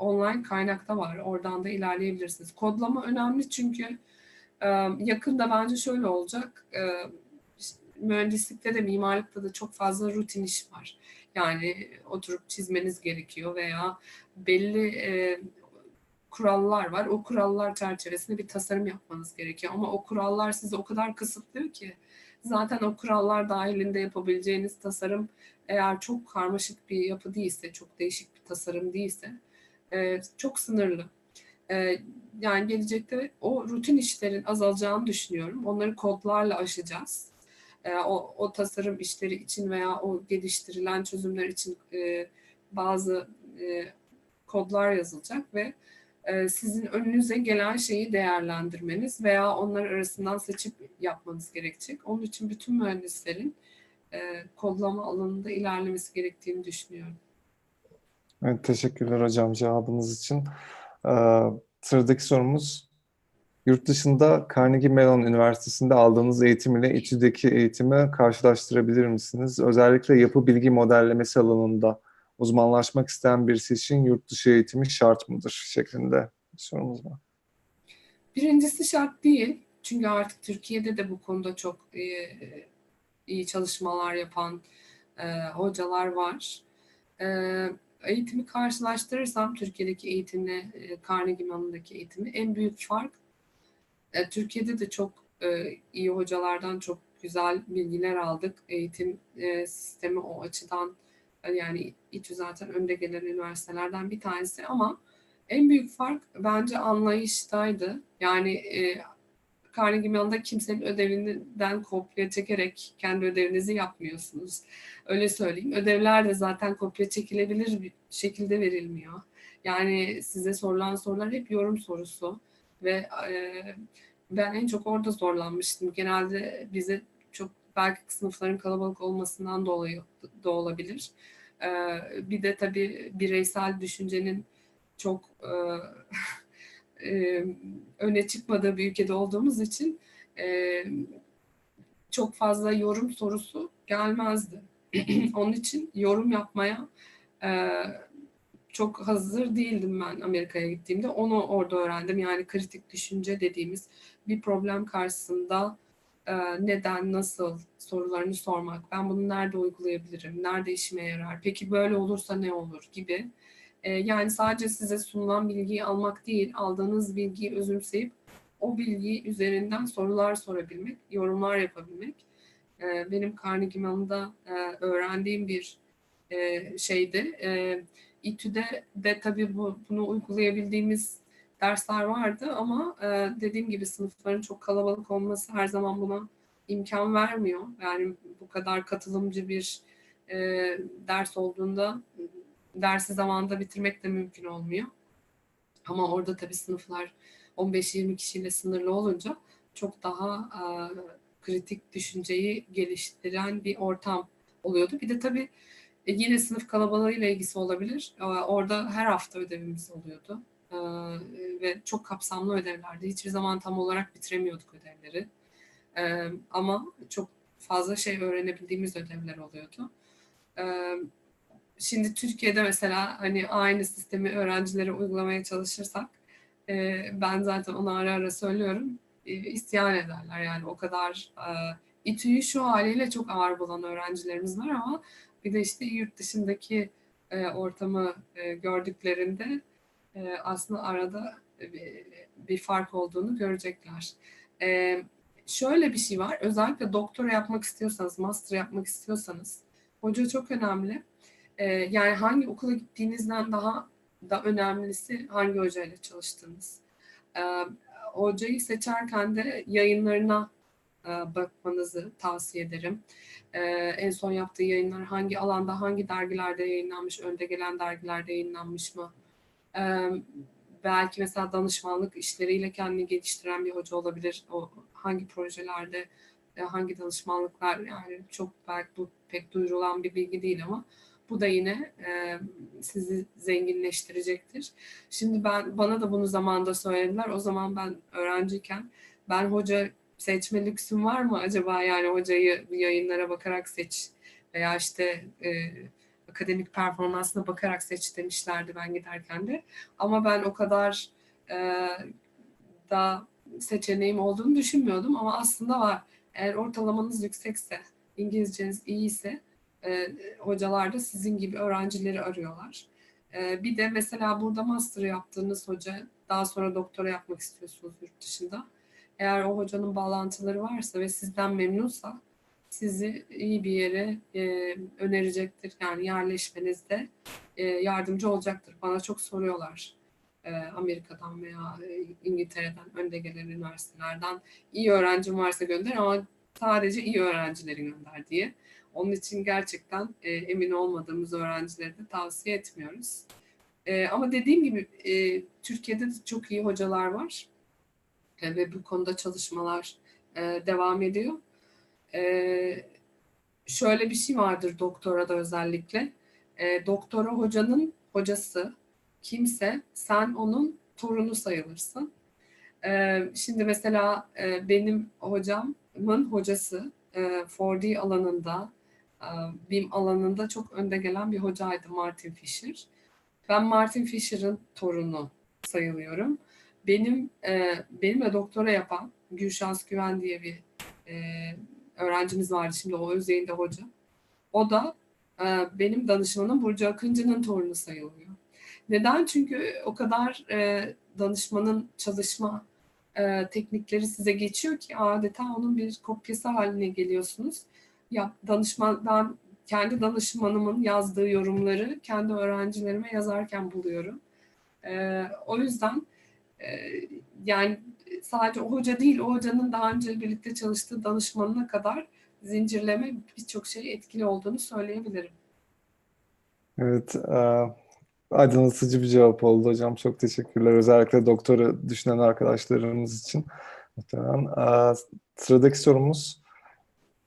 online kaynakta var. Oradan da ilerleyebilirsiniz. Kodlama önemli çünkü yakında bence şöyle olacak. Mühendislikte de mimarlıkta da çok fazla rutin iş var. Yani oturup çizmeniz gerekiyor veya belli kurallar var. O kurallar çerçevesinde bir tasarım yapmanız gerekiyor. Ama o kurallar sizi o kadar kısıtlıyor ki zaten o kurallar dahilinde yapabileceğiniz tasarım eğer çok karmaşık bir yapı değilse, çok değişik bir tasarım değilse e, çok sınırlı. E, yani gelecekte o rutin işlerin azalacağını düşünüyorum. Onları kodlarla aşacağız. E, o, o tasarım işleri için veya o geliştirilen çözümler için e, bazı e, kodlar yazılacak ve e, sizin önünüze gelen şeyi değerlendirmeniz veya onlar arasından seçip yapmanız gerekecek. Onun için bütün mühendislerin e, kodlama alanında ilerlemesi gerektiğini düşünüyorum. Evet, teşekkürler hocam cevabınız için. Ee, sıradaki sorumuz, yurt dışında Carnegie Mellon Üniversitesi'nde aldığınız eğitim ile İTÜ'deki eğitimi karşılaştırabilir misiniz? Özellikle yapı bilgi modellemesi alanında uzmanlaşmak isteyen birisi için yurt dışı eğitimi şart mıdır? şeklinde bir sorumuz var. Birincisi şart değil. Çünkü artık Türkiye'de de bu konuda çok iyi, iyi çalışmalar yapan e, hocalar var. E, eğitimi karşılaştırırsam Türkiye'deki eğitimle e, Carnegie Mellon'daki eğitimi en büyük fark e, Türkiye'de de çok e, iyi hocalardan çok güzel bilgiler aldık. Eğitim e, sistemi o açıdan yani İTÜ zaten önde gelen üniversitelerden bir tanesi ama en büyük fark bence anlayıştaydı. Yani e, Carnegie Mellon'da kimsenin ödevinden kopya çekerek kendi ödevinizi yapmıyorsunuz. Öyle söyleyeyim. Ödevler de zaten kopya çekilebilir bir şekilde verilmiyor. Yani size sorulan sorular hep yorum sorusu ve e, ben en çok orada zorlanmıştım. Genelde bize çok belki sınıfların kalabalık olmasından dolayı da olabilir. E, bir de tabii bireysel düşüncenin çok e, e, öne çıkmadığı bir ülkede olduğumuz için e, çok fazla yorum sorusu gelmezdi. Onun için yorum yapmaya e, çok hazır değildim ben Amerika'ya gittiğimde. Onu orada öğrendim. Yani kritik düşünce dediğimiz bir problem karşısında e, neden, nasıl sorularını sormak. Ben bunu nerede uygulayabilirim? Nerede işime yarar? Peki böyle olursa ne olur gibi. E, yani sadece size sunulan bilgiyi almak değil, aldığınız bilgiyi özümseyip o bilgi üzerinden sorular sorabilmek, yorumlar yapabilmek. E, benim Carnegie Mellon'da e, öğrendiğim bir e, şeydi. E, İTÜ'de de tabii bu, bunu uygulayabildiğimiz dersler vardı ama e, dediğim gibi sınıfların çok kalabalık olması her zaman buna imkan vermiyor. Yani bu kadar katılımcı bir ders olduğunda dersi zamanında bitirmek de mümkün olmuyor. Ama orada tabii sınıflar 15-20 kişiyle sınırlı olunca çok daha e, kritik düşünceyi geliştiren bir ortam oluyordu. Bir de tabii e, yine sınıf kalabalığıyla ilgisi olabilir. E, orada her hafta ödevimiz oluyordu. E, ve çok kapsamlı ödevlerdi. Hiçbir zaman tam olarak bitiremiyorduk ödevleri. E, ama çok fazla şey öğrenebildiğimiz ödevler oluyordu. E, şimdi Türkiye'de mesela hani aynı sistemi öğrencilere uygulamaya çalışırsak e, ben zaten onu ara ara söylüyorum e, isyan ederler yani o kadar e, İTÜ'yü şu haliyle çok ağır bulan öğrencilerimiz var ama bir de işte yurt dışındaki e, ortamı e, gördüklerinde e, aslında arada bir, bir fark olduğunu görecekler. E, şöyle bir şey var. Özellikle doktora yapmak istiyorsanız, master yapmak istiyorsanız hoca çok önemli. E, yani hangi okula gittiğinizden daha da önemlisi hangi hocayla çalıştığınız. E, hocayı seçerken de yayınlarına e, bakmanızı tavsiye ederim. E, en son yaptığı yayınlar hangi alanda, hangi dergilerde yayınlanmış, önde gelen dergilerde yayınlanmış mı? E, belki mesela danışmanlık işleriyle kendini geliştiren bir hoca olabilir. O hangi projelerde, hangi danışmanlıklar yani çok belki bu pek duyurulan bir bilgi değil ama bu da yine e, sizi zenginleştirecektir. Şimdi ben bana da bunu zamanda söylediler. O zaman ben öğrenciyken ben hoca seçme lüksüm var mı acaba yani hocayı yayınlara bakarak seç veya işte e, akademik performansına bakarak seç demişlerdi ben giderken de. Ama ben o kadar e, da seçeneğim olduğunu düşünmüyordum ama aslında var. Eğer ortalamanız yüksekse, İngilizceniz iyiyse e, hocalar da sizin gibi öğrencileri arıyorlar. E, bir de mesela burada master yaptığınız hoca daha sonra doktora yapmak istiyorsunuz yurt dışında. Eğer o hocanın bağlantıları varsa ve sizden memnunsa sizi iyi bir yere e, önerecektir. Yani yerleşmenizde e, yardımcı olacaktır. Bana çok soruyorlar. E, Amerika'dan veya e, İngiltere'den, önde gelen üniversitelerden iyi öğrencim varsa gönder ama sadece iyi öğrencileri gönder diye. Onun için gerçekten e, emin olmadığımız öğrencileri de tavsiye etmiyoruz. E, ama dediğim gibi e, Türkiye'de de çok iyi hocalar var e, ve bu konuda çalışmalar e, devam ediyor. E, şöyle bir şey vardır doktora da özellikle. E, doktora hocanın hocası kimse sen onun torunu sayılırsın. E, şimdi mesela e, benim hocamın hocası e, 4D alanında BIM alanında çok önde gelen bir hocaydı Martin Fisher. Ben Martin Fisher'ın torunu sayılıyorum. Benim e, benimle doktora yapan Gülşans Güven diye bir e, öğrencimiz vardı şimdi o Özyeğin'de hoca. O da e, benim danışmanım Burcu Akıncı'nın torunu sayılıyor. Neden? Çünkü o kadar e, danışmanın çalışma e, teknikleri size geçiyor ki adeta onun bir kopyası haline geliyorsunuz ya danışmandan kendi danışmanımın yazdığı yorumları kendi öğrencilerime yazarken buluyorum. E, o yüzden e, yani sadece o hoca değil, o hocanın daha önce birlikte çalıştığı danışmanına kadar zincirleme birçok şey etkili olduğunu söyleyebilirim. Evet, e, aydınlatıcı bir cevap oldu hocam. Çok teşekkürler. Özellikle doktora düşünen arkadaşlarımız için. Muhtemelen. E, sıradaki sorumuz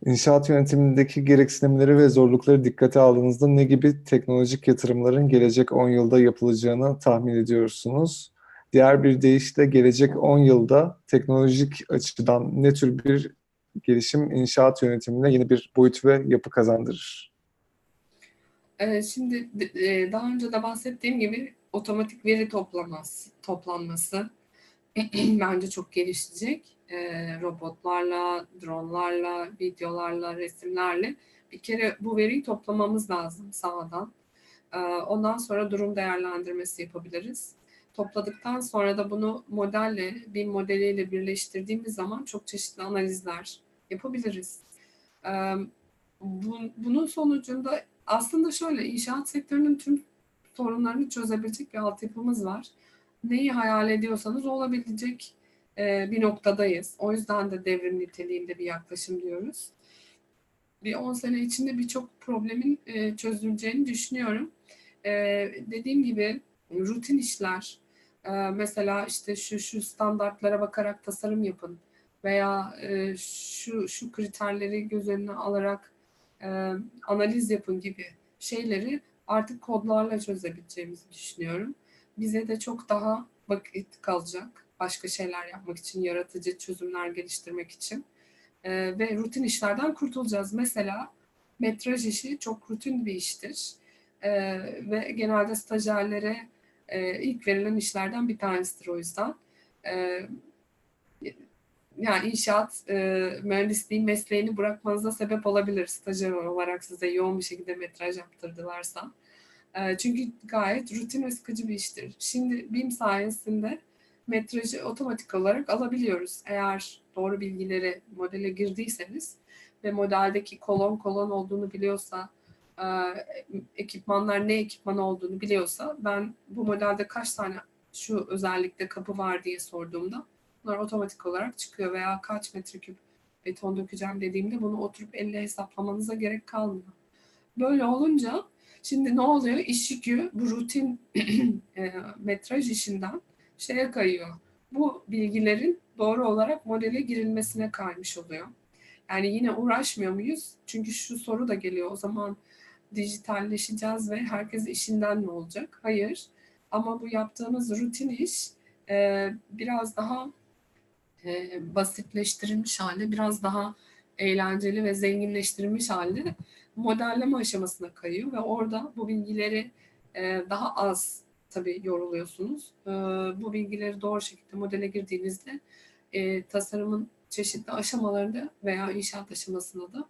İnşaat yönetimindeki gereksinimleri ve zorlukları dikkate aldığınızda ne gibi teknolojik yatırımların gelecek 10 yılda yapılacağını tahmin ediyorsunuz? Diğer bir deyişle gelecek 10 yılda teknolojik açıdan ne tür bir gelişim inşaat yönetimine yeni bir boyut ve yapı kazandırır? Ee, şimdi e, daha önce de bahsettiğim gibi otomatik veri toplaması, toplanması bence çok gelişecek e, robotlarla, dronlarla, videolarla, resimlerle bir kere bu veriyi toplamamız lazım sahadan. E, ondan sonra durum değerlendirmesi yapabiliriz. Topladıktan sonra da bunu modelle, bir modeliyle birleştirdiğimiz zaman çok çeşitli analizler yapabiliriz. Ee, bu, bunun sonucunda aslında şöyle inşaat sektörünün tüm sorunlarını çözebilecek bir altyapımız var. Neyi hayal ediyorsanız olabilecek e, bir noktadayız. O yüzden de devrim niteliğinde bir yaklaşım diyoruz. Bir 10 sene içinde birçok problemin e, çözüleceğini düşünüyorum. E, dediğim gibi rutin işler, mesela işte şu şu standartlara bakarak tasarım yapın veya şu şu kriterleri göz önüne alarak analiz yapın gibi şeyleri artık kodlarla çözebileceğimizi düşünüyorum. Bize de çok daha vakit kalacak başka şeyler yapmak için, yaratıcı çözümler geliştirmek için. E, ve rutin işlerden kurtulacağız. Mesela metraj işi çok rutin bir iştir. E, ve genelde stajyerlere e, ilk verilen işlerden bir tanesidir o yüzden. E, yani inşaat e, mühendisliği mesleğini bırakmanıza sebep olabilir stajyer olarak size yoğun bir şekilde metraj yaptırdılarsa. E, çünkü gayet rutin ve sıkıcı bir iştir. Şimdi BIM sayesinde metrajı otomatik olarak alabiliyoruz. Eğer doğru bilgileri modele girdiyseniz ve modeldeki kolon kolon olduğunu biliyorsa, e, ekipmanlar ne ekipman olduğunu biliyorsa ben bu modelde kaç tane şu özellikle kapı var diye sorduğumda bunlar otomatik olarak çıkıyor veya kaç metreküp beton dökeceğim dediğimde bunu oturup elle hesaplamanıza gerek kalmıyor. Böyle olunca şimdi ne oluyor? İş yükü bu rutin e, metraj işinden şeye kayıyor. Bu bilgilerin doğru olarak modele girilmesine kaymış oluyor. Yani yine uğraşmıyor muyuz? Çünkü şu soru da geliyor o zaman dijitalleşeceğiz ve herkes işinden mi olacak? Hayır. Ama bu yaptığımız rutin iş e, biraz daha e, basitleştirilmiş halde, biraz daha eğlenceli ve zenginleştirilmiş halde modelleme aşamasına kayıyor ve orada bu bilgileri e, daha az tabii yoruluyorsunuz. E, bu bilgileri doğru şekilde modele girdiğinizde e, tasarımın çeşitli aşamalarında veya inşaat aşamasında da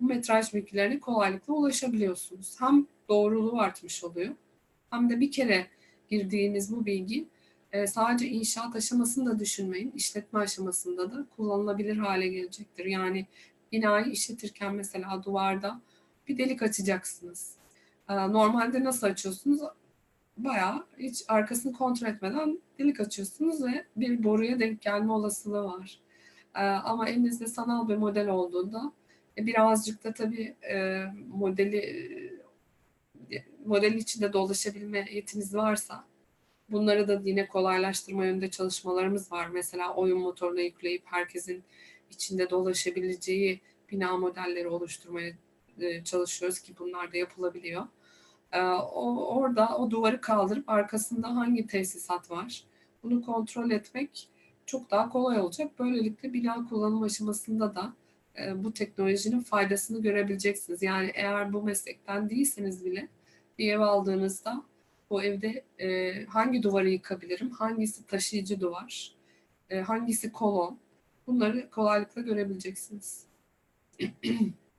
bu metraj bilgilerine kolaylıkla ulaşabiliyorsunuz. Hem doğruluğu artmış oluyor hem de bir kere girdiğiniz bu bilgi e, sadece inşaat aşamasında düşünmeyin, işletme aşamasında da kullanılabilir hale gelecektir. Yani binayı işletirken mesela duvarda bir delik açacaksınız. E, normalde nasıl açıyorsunuz? Bayağı hiç arkasını kontrol etmeden delik açıyorsunuz ve bir boruya denk gelme olasılığı var. E, ama elinizde sanal bir model olduğunda birazcık da tabii modeli model içinde dolaşabilme yetiniz varsa Bunları da yine kolaylaştırma yönünde çalışmalarımız var. Mesela oyun motoruna yükleyip herkesin içinde dolaşabileceği bina modelleri oluşturmaya e, çalışıyoruz ki bunlar da yapılabiliyor. E, o, orada o duvarı kaldırıp arkasında hangi tesisat var bunu kontrol etmek çok daha kolay olacak. Böylelikle bina kullanım aşamasında da e, bu teknolojinin faydasını görebileceksiniz. Yani eğer bu meslekten değilseniz bile bir ev aldığınızda o evde e, hangi duvarı yıkabilirim, hangisi taşıyıcı duvar, e, hangisi kolon bunları kolaylıkla görebileceksiniz.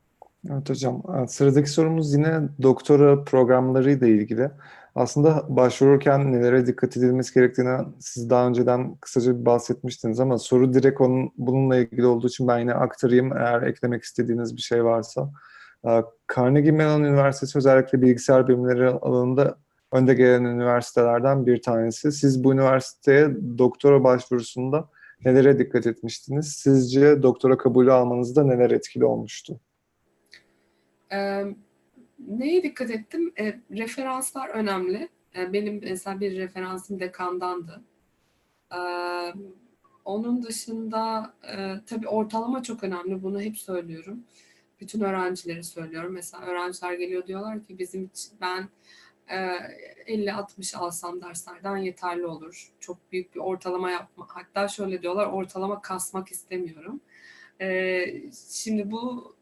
Evet hocam. Sıradaki sorumuz yine doktora programlarıyla ilgili. Aslında başvururken nelere dikkat edilmesi gerektiğine siz daha önceden kısaca bahsetmiştiniz ama soru direkt onun, bununla ilgili olduğu için ben yine aktarayım eğer eklemek istediğiniz bir şey varsa. Carnegie Mellon Üniversitesi özellikle bilgisayar bilimleri alanında önde gelen üniversitelerden bir tanesi. Siz bu üniversiteye doktora başvurusunda nelere dikkat etmiştiniz? Sizce doktora kabulü almanızda neler etkili olmuştu? Ee, neye dikkat ettim? E, referanslar önemli. E, benim mesela bir referansım dekandandı. E, onun dışında e, tabii ortalama çok önemli. Bunu hep söylüyorum. Bütün öğrencileri söylüyorum. Mesela öğrenciler geliyor diyorlar ki bizim için ben 50-60 alsam derslerden yeterli olur. Çok büyük bir ortalama yapma. Hatta şöyle diyorlar ortalama kasmak istemiyorum. Şimdi bu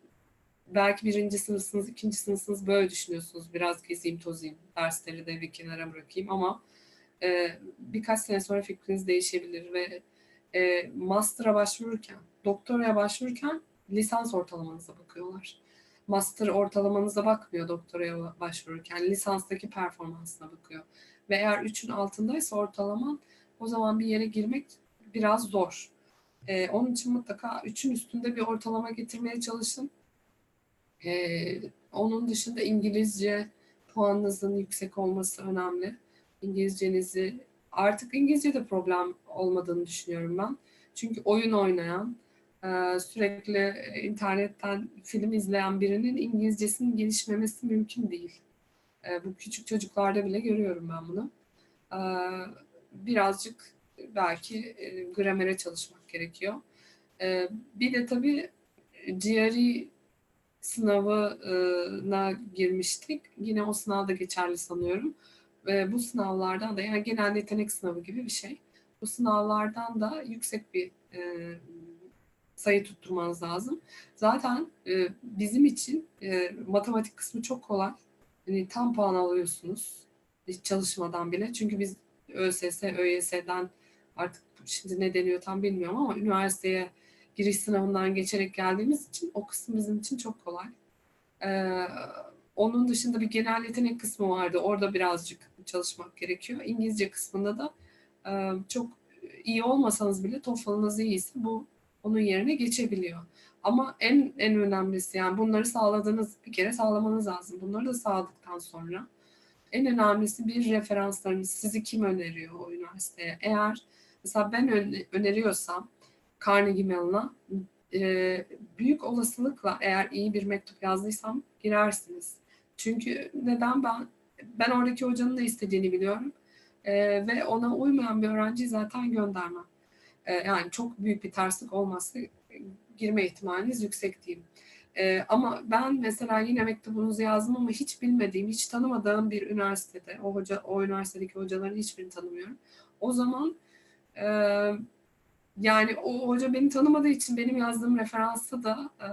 belki birinci sınıfsınız, ikinci sınıfsınız böyle düşünüyorsunuz. Biraz gezeyim tozayım, dersleri de bir kenara bırakayım ama birkaç sene sonra fikriniz değişebilir ve master'a başvururken, doktoraya başvururken lisans ortalamanıza bakıyorlar master ortalamanıza bakmıyor doktoraya başvururken. Lisanstaki performansına bakıyor. ve eğer 3'ün altındaysa ortalaman o zaman bir yere girmek biraz zor. Ee, onun için mutlaka 3'ün üstünde bir ortalama getirmeye çalışın. Ee, onun dışında İngilizce puanınızın yüksek olması önemli. İngilizcenizi artık İngilizce de problem olmadığını düşünüyorum ben. Çünkü oyun oynayan, e, sürekli internetten film izleyen birinin İngilizcesinin gelişmemesi mümkün değil. E, bu küçük çocuklarda bile görüyorum ben bunu. E, birazcık belki gramere çalışmak gerekiyor. Bir de tabii GRE sınavına girmiştik. Yine o sınavda geçerli sanıyorum. Ve bu sınavlardan da yani genel yetenek sınavı gibi bir şey. Bu sınavlardan da yüksek bir e, sayı tutturmanız lazım. Zaten e, bizim için e, matematik kısmı çok kolay. Yani tam puan alıyorsunuz hiç çalışmadan bile. Çünkü biz ÖSS, ÖYS'den artık şimdi ne deniyor tam bilmiyorum ama üniversiteye giriş sınavından geçerek geldiğimiz için o kısım bizim için çok kolay. Ee, onun dışında bir genel yetenek kısmı vardı. Orada birazcık çalışmak gerekiyor. İngilizce kısmında da e, çok iyi olmasanız bile TOEFL'ınız iyiyse bu onun yerine geçebiliyor. Ama en en önemlisi yani bunları sağladığınız bir kere sağlamanız lazım. Bunları da sağladıktan sonra en önemlisi bir referanslarınız. Sizi kim öneriyor o üniversiteye? Eğer mesela ben öneriyorsam Carnegie Mellon'a e, büyük olasılıkla eğer iyi bir mektup yazdıysam girersiniz. Çünkü neden ben ben oradaki hocanın da istediğini biliyorum e, ve ona uymayan bir öğrenciyi zaten göndermem. E, yani çok büyük bir terslik olmazsa girme ihtimaliniz yüksek diyeyim. E, ama ben mesela yine mektubunuzu yazdım ama hiç bilmediğim, hiç tanımadığım bir üniversitede, o hoca, o üniversitedeki hocaların hiçbirini tanımıyorum. O zaman e, yani o hoca beni tanımadığı için benim yazdığım referansa da e,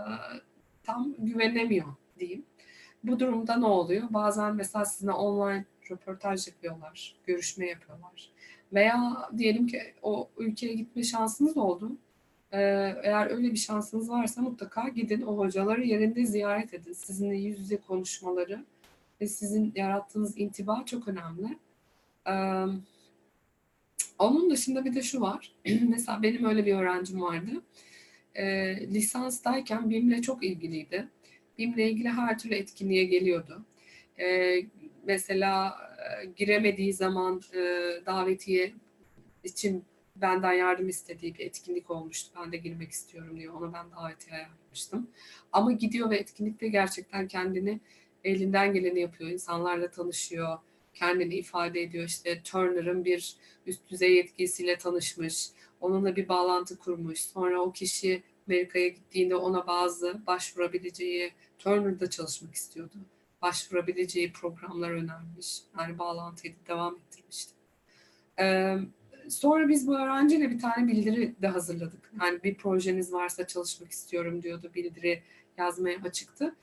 tam güvenemiyor diyeyim. Bu durumda ne oluyor? Bazen mesela sizinle online röportaj yapıyorlar, görüşme yapıyorlar. Veya diyelim ki o ülkeye gitme şansınız oldu. Ee, eğer öyle bir şansınız varsa mutlaka gidin o hocaları yerinde ziyaret edin. Sizinle yüz yüze konuşmaları ve sizin yarattığınız intiba çok önemli. Ee, onun dışında bir de şu var. Mesela benim öyle bir öğrencim vardı. Ee, lisanstayken BİM'le çok ilgiliydi. BİM'le ilgili her türlü etkinliğe geliyordu. Ee, mesela e, giremediği zaman e, davetiye için benden yardım istediği bir etkinlik olmuştu. Ben de girmek istiyorum diye ona ben davetiye ayarlamıştım. Ama gidiyor ve etkinlikte gerçekten kendini elinden geleni yapıyor. İnsanlarla tanışıyor, kendini ifade ediyor. İşte Turner'ın bir üst düzey yetkisiyle tanışmış, onunla bir bağlantı kurmuş. Sonra o kişi Amerika'ya gittiğinde ona bazı başvurabileceği, Turner'da çalışmak istiyordu başvurabileceği programlar önermiş. Yani bağlantıyı devam ettirmişti. Ee, sonra biz bu öğrenciyle bir tane bildiri de hazırladık. Yani bir projeniz varsa çalışmak istiyorum diyordu. Bildiri yazmaya açıktı.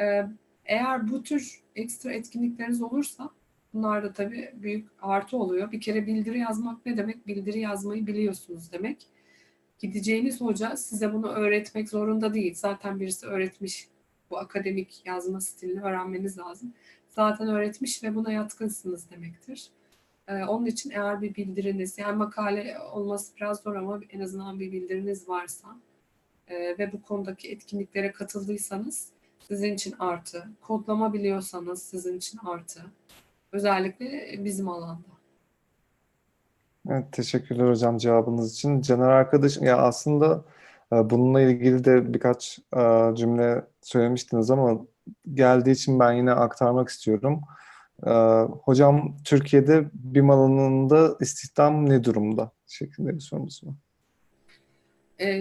Ee, eğer bu tür ekstra etkinlikleriniz olursa bunlar da tabii büyük artı oluyor. Bir kere bildiri yazmak ne demek? Bildiri yazmayı biliyorsunuz demek. Gideceğiniz hoca size bunu öğretmek zorunda değil. Zaten birisi öğretmiş bu akademik yazma stilini öğrenmeniz lazım. Zaten öğretmiş ve buna yatkınsınız demektir. Ee, onun için eğer bir bildiriniz, yani makale olması biraz zor ama en azından bir bildiriniz varsa e, ve bu konudaki etkinliklere katıldıysanız sizin için artı. Kodlama biliyorsanız sizin için artı. Özellikle bizim alanda. Evet, teşekkürler hocam cevabınız için. Caner arkadaş, ya aslında ee, bununla ilgili de birkaç e, cümle söylemiştiniz ama geldiği için ben yine aktarmak istiyorum. Ee, hocam Türkiye'de BİM alanında istihdam ne durumda? Şeklinde bir sorumuz var.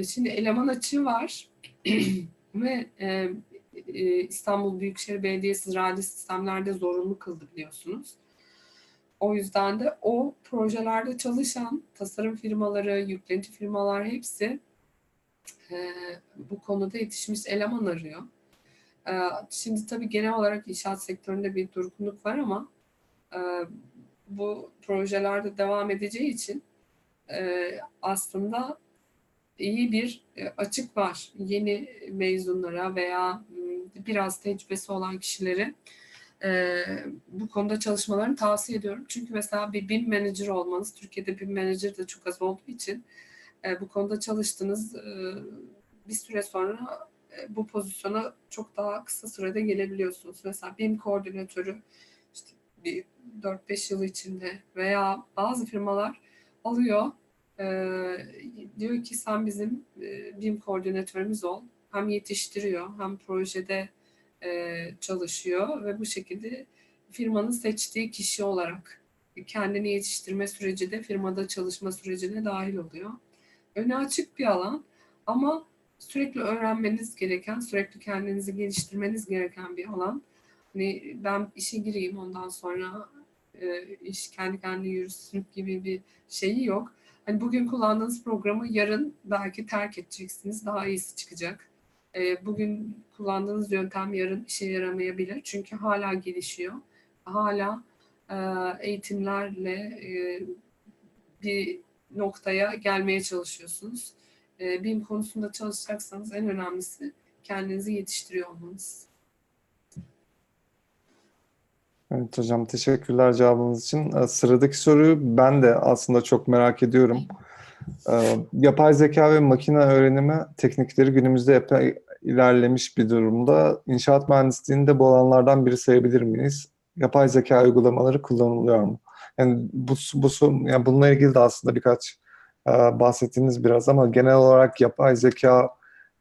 Şimdi eleman açığı var ve e, e, İstanbul Büyükşehir Belediyesi radyo sistemlerde zorunlu kıldı biliyorsunuz. O yüzden de o projelerde çalışan tasarım firmaları, yüklenici firmalar hepsi e, bu konuda yetişmiş eleman arıyor. E, şimdi tabii genel olarak inşaat sektöründe bir durgunluk var ama e, bu projelerde devam edeceği için e, aslında iyi bir e, açık var yeni mezunlara veya biraz tecrübesi olan kişileri e, bu konuda çalışmalarını tavsiye ediyorum. Çünkü mesela bir BIM manager olmanız, Türkiye'de BIM manager de çok az olduğu için e, bu konuda çalıştığınız e, bir süre sonra e, bu pozisyona çok daha kısa sürede gelebiliyorsunuz. Mesela BIM koordinatörü işte bir 4-5 yıl içinde veya bazı firmalar alıyor e, diyor ki sen bizim e, BIM koordinatörümüz ol. Hem yetiştiriyor hem projede e, çalışıyor ve bu şekilde firmanın seçtiği kişi olarak kendini yetiştirme süreci de firmada çalışma sürecine dahil oluyor. Öne açık bir alan ama sürekli öğrenmeniz gereken, sürekli kendinizi geliştirmeniz gereken bir alan. Hani ben işe gireyim ondan sonra e, iş kendi kendine yürüsün gibi bir şeyi yok. Hani bugün kullandığınız programı yarın belki terk edeceksiniz. Daha iyisi çıkacak. E, bugün kullandığınız yöntem yarın işe yaramayabilir. Çünkü hala gelişiyor. Hala e, eğitimlerle e, bir noktaya gelmeye çalışıyorsunuz. E, BİM konusunda çalışacaksanız en önemlisi kendinizi yetiştiriyor olmanız. Evet hocam teşekkürler cevabınız için. Sıradaki soruyu ben de aslında çok merak ediyorum. Yapay zeka ve makine öğrenimi teknikleri günümüzde ilerlemiş bir durumda. İnşaat mühendisliğinde bu alanlardan biri sayabilir miyiz? Yapay zeka uygulamaları kullanılıyor mu? Yani bu, bu yani bununla ilgili de aslında birkaç e, bahsettiğiniz biraz ama genel olarak yapay zeka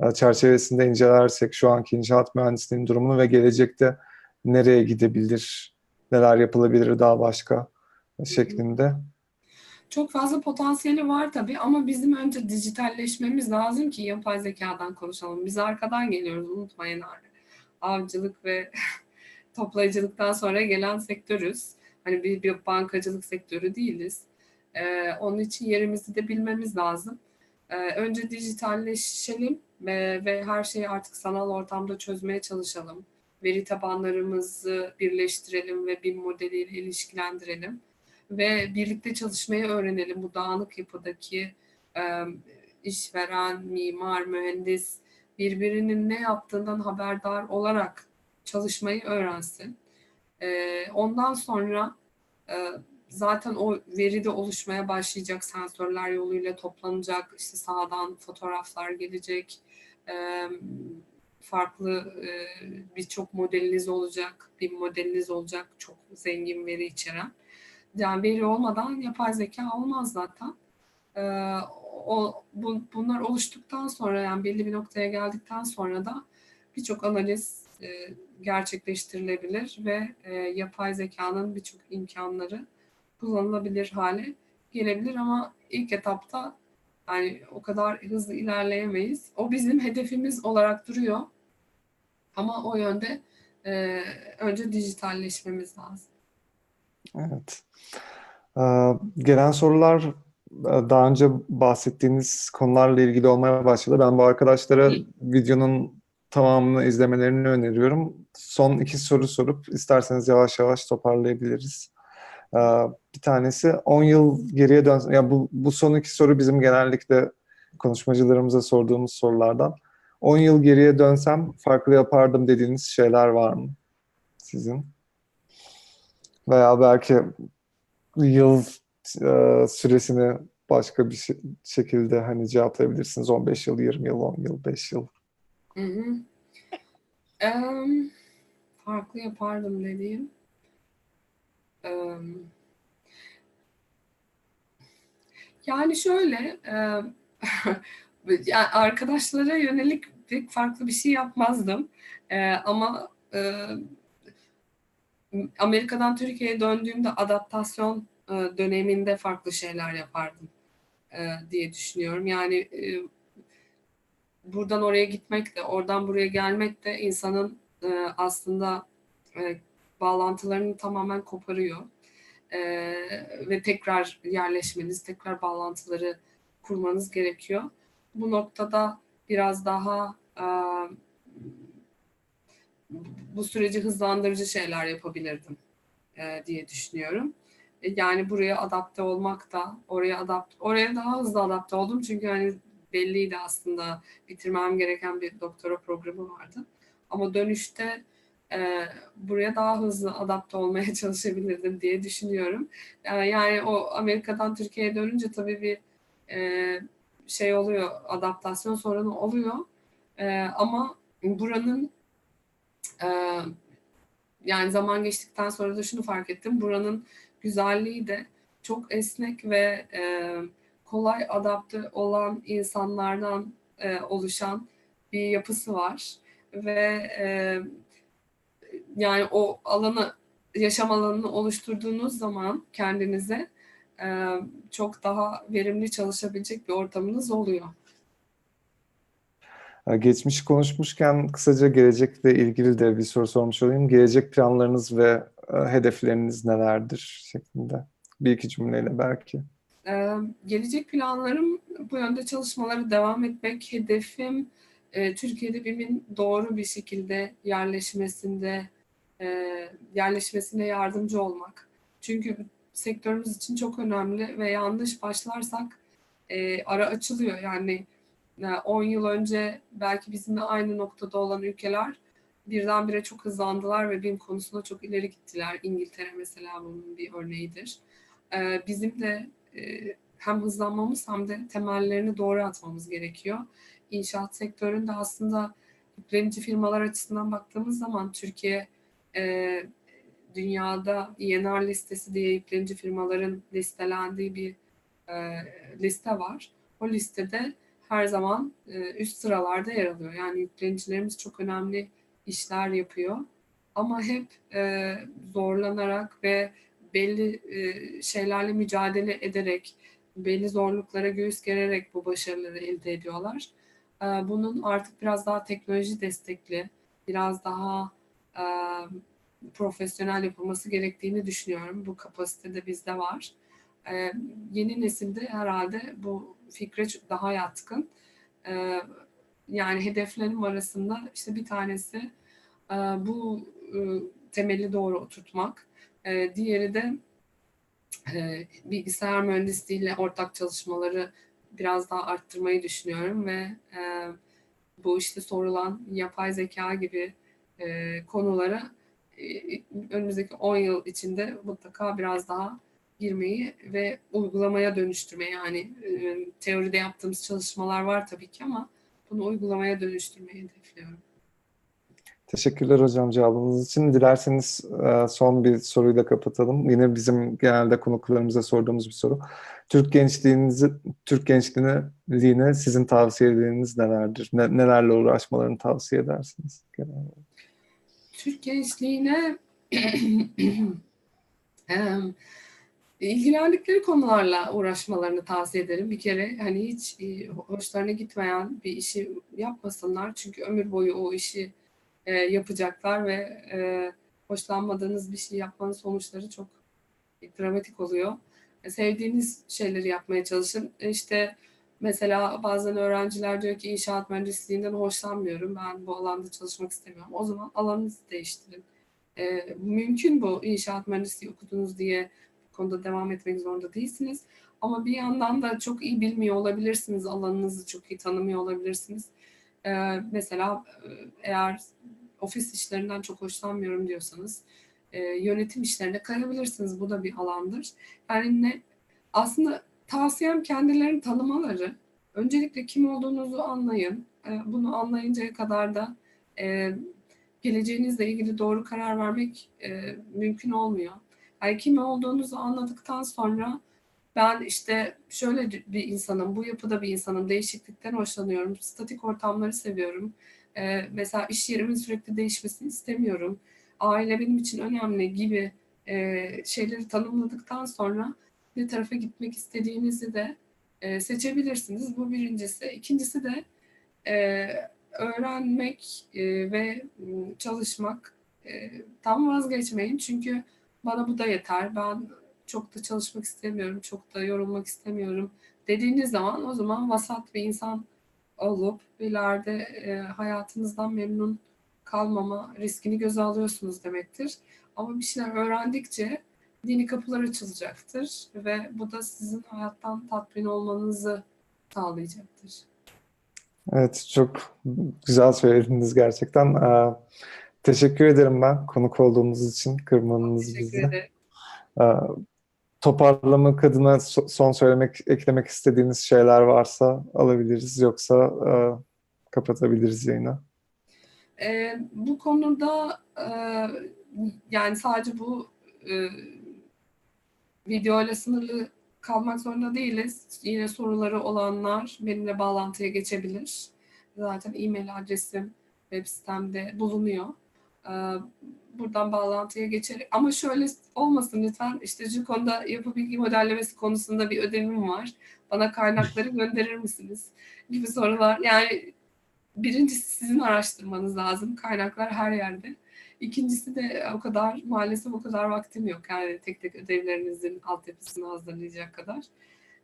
e, çerçevesinde incelersek şu anki inşaat mühendisliğinin durumunu ve gelecekte nereye gidebilir, neler yapılabilir daha başka şeklinde. Çok fazla potansiyeli var tabii ama bizim önce dijitalleşmemiz lazım ki yapay zekadan konuşalım. Biz arkadan geliyoruz unutmayın abi. Avcılık ve toplayıcılıktan sonra gelen sektörüz. Hani bir, bir bankacılık sektörü değiliz. Ee, onun için yerimizi de bilmemiz lazım. Ee, önce dijitalleşelim ve, ve her şeyi artık sanal ortamda çözmeye çalışalım. Veri tabanlarımızı birleştirelim ve bir modeliyle ilişkilendirelim. Ve birlikte çalışmayı öğrenelim. Bu dağınık yapıdaki e, işveren, mimar, mühendis birbirinin ne yaptığından haberdar olarak çalışmayı öğrensin. E, ondan sonra e, zaten o veri de oluşmaya başlayacak. Sensörler yoluyla toplanacak. İşte sağdan fotoğraflar gelecek. E, farklı e, birçok modeliniz olacak. Bir modeliniz olacak. Çok zengin veri içeren yani veri olmadan yapay zeka olmaz zaten e, o bu, bunlar oluştuktan sonra yani belli bir noktaya geldikten sonra da birçok analiz e, gerçekleştirilebilir ve e, yapay zekanın birçok imkanları kullanılabilir hale gelebilir ama ilk etapta yani o kadar hızlı ilerleyemeyiz. O bizim hedefimiz olarak duruyor. Ama o yönde e, önce dijitalleşmemiz lazım. Evet. Ee, gelen sorular e, daha önce bahsettiğiniz konularla ilgili olmaya başladı. Ben bu arkadaşlara videonun tamamını izlemelerini öneriyorum. Son iki soru sorup isterseniz yavaş yavaş toparlayabiliriz. Ee, bir tanesi 10 yıl geriye dön. Ya bu bu son iki soru bizim genellikle konuşmacılarımıza sorduğumuz sorulardan. 10 yıl geriye dönsem farklı yapardım dediğiniz şeyler var mı sizin? Veya belki yıl e, süresini başka bir şekilde hani cevaplayabilirsiniz. 15 yıl, 20 yıl, 10 yıl, 5 yıl. Um, farklı yapardım dediğim. Um, yani şöyle um, arkadaşlara yönelik pek farklı bir şey yapmazdım. E, ama e, Amerika'dan Türkiye'ye döndüğümde adaptasyon e, döneminde farklı şeyler yapardım e, diye düşünüyorum. Yani e, buradan oraya gitmek de, oradan buraya gelmek de insanın aslında bağlantılarını tamamen koparıyor. Ve tekrar yerleşmeniz, tekrar bağlantıları kurmanız gerekiyor. Bu noktada biraz daha bu süreci hızlandırıcı şeyler yapabilirdim e, diye düşünüyorum. E, yani buraya adapte olmak da, oraya adapte, oraya daha hızlı adapte oldum çünkü hani belliydi aslında bitirmem gereken bir doktora programı vardı. Ama dönüşte e, buraya daha hızlı adapte olmaya çalışabilirdim diye düşünüyorum. E, yani o Amerika'dan Türkiye'ye dönünce tabii bir e, şey oluyor, adaptasyon sorunu oluyor. E, ama buranın e, yani zaman geçtikten sonra da şunu fark ettim. Buranın güzelliği de çok esnek ve e, kolay adapte olan insanlardan e, oluşan bir yapısı var ve e, yani o alanı yaşam alanını oluşturduğunuz zaman kendinize çok daha verimli çalışabilecek bir ortamınız oluyor. Geçmiş konuşmuşken kısaca gelecekle ilgili de bir soru sormuş olayım. Gelecek planlarınız ve e, hedefleriniz nelerdir şeklinde. Bir iki cümleyle belki. Ee, gelecek planlarım bu yönde çalışmaları devam etmek. Hedefim e, Türkiye'de BİM'in doğru bir şekilde yerleşmesinde e, yerleşmesine yardımcı olmak. Çünkü sektörümüz için çok önemli ve yanlış başlarsak e, ara açılıyor. Yani 10 yıl önce belki bizimle aynı noktada olan ülkeler birdenbire çok hızlandılar ve BİM konusunda çok ileri gittiler. İngiltere mesela bunun bir örneğidir. Bizim de hem hızlanmamız hem de temellerini doğru atmamız gerekiyor. İnşaat sektöründe aslında yüklenici firmalar açısından baktığımız zaman Türkiye dünyada INR listesi diye yüklenici firmaların listelendiği bir liste var. O listede her zaman e, üst sıralarda yer alıyor. Yani yüklenicilerimiz çok önemli işler yapıyor. Ama hep e, zorlanarak ve belli e, şeylerle mücadele ederek, belli zorluklara göğüs gererek bu başarıları elde ediyorlar. Bunun artık biraz daha teknoloji destekli, biraz daha profesyonel yapılması gerektiğini düşünüyorum. Bu kapasite de bizde var. E, yeni nesilde herhalde bu fikre daha yatkın. E, yani hedeflerim arasında işte bir tanesi e, bu e, temeli doğru oturtmak. E, diğeri de e, bilgisayar mühendisliğiyle ortak çalışmaları biraz daha arttırmayı düşünüyorum ve e, bu işte sorulan yapay zeka gibi e, konulara e, önümüzdeki 10 yıl içinde mutlaka biraz daha girmeyi ve uygulamaya dönüştürmeyi yani e, teoride yaptığımız çalışmalar var tabii ki ama bunu uygulamaya dönüştürmeyi hedefliyorum. Teşekkürler hocam cevabınız için. Dilerseniz e, son bir soruyu da kapatalım. Yine bizim genelde konuklarımıza sorduğumuz bir soru. Türk gençliğinizi, Türk gençliğine sizin tavsiyeleriniz nelerdir? Ne, nelerle uğraşmalarını tavsiye edersiniz? Genelde? Türk gençliğine ilgilendikleri konularla uğraşmalarını tavsiye ederim. Bir kere hani hiç e, hoşlarına gitmeyen bir işi yapmasınlar. Çünkü ömür boyu o işi e, yapacaklar ve e, hoşlanmadığınız bir şey yapmanın sonuçları çok dramatik oluyor. E, sevdiğiniz şeyleri yapmaya çalışın. E, işte mesela bazen öğrenciler diyor ki inşaat mühendisliğinden hoşlanmıyorum. Ben bu alanda çalışmak istemiyorum. O zaman alanınızı değiştirin. E, mümkün bu inşaat mühendisliği okudunuz diye konuda devam etmek zorunda değilsiniz. Ama bir yandan da çok iyi bilmiyor olabilirsiniz, alanınızı çok iyi tanımıyor olabilirsiniz. Ee, mesela e, eğer ofis işlerinden çok hoşlanmıyorum diyorsanız e, yönetim işlerine kayabilirsiniz. Bu da bir alandır. Yani ne, aslında tavsiyem kendilerini tanımaları. Öncelikle kim olduğunuzu anlayın. E, bunu anlayıncaya kadar da e, geleceğinizle ilgili doğru karar vermek e, mümkün olmuyor. Yani kim olduğunuzu anladıktan sonra ben işte şöyle bir insanım, bu yapıda bir insanım, değişiklikten hoşlanıyorum, statik ortamları seviyorum. Ee, mesela iş yerimin sürekli değişmesini istemiyorum. Aile benim için önemli gibi e, şeyleri tanımladıktan sonra ne tarafa gitmek istediğinizi de e, seçebilirsiniz. Bu birincisi. İkincisi de e, öğrenmek e, ve çalışmak. E, tam vazgeçmeyin çünkü bana bu da yeter. Ben çok da çalışmak istemiyorum, çok da yorulmak istemiyorum dediğiniz zaman o zaman vasat bir insan olup ileride e, hayatınızdan memnun kalmama riskini göze alıyorsunuz demektir. Ama bir şeyler öğrendikçe yeni kapılar açılacaktır ve bu da sizin hayattan tatmin olmanızı sağlayacaktır. Evet, çok güzel söylediniz gerçekten. Teşekkür ederim ben konuk olduğumuz için, Teşekkür bizi. Ee, toparlamak adına so- son söylemek, eklemek istediğiniz şeyler varsa alabiliriz. Yoksa e, kapatabiliriz yayını. Ee, bu konuda e, yani sadece bu e, videoyla sınırlı kalmak zorunda değiliz. Yine soruları olanlar benimle bağlantıya geçebilir. Zaten e-mail adresim web sitemde bulunuyor. Ee, buradan bağlantıya geçerek ama şöyle olmasın lütfen işte şu konuda yapı bilgi modellemesi konusunda bir ödevim var. Bana kaynakları gönderir misiniz? gibi sorular. Yani birincisi sizin araştırmanız lazım. Kaynaklar her yerde. İkincisi de o kadar maalesef o kadar vaktim yok. Yani tek tek ödevlerinizin altyapısını hazırlayacak kadar.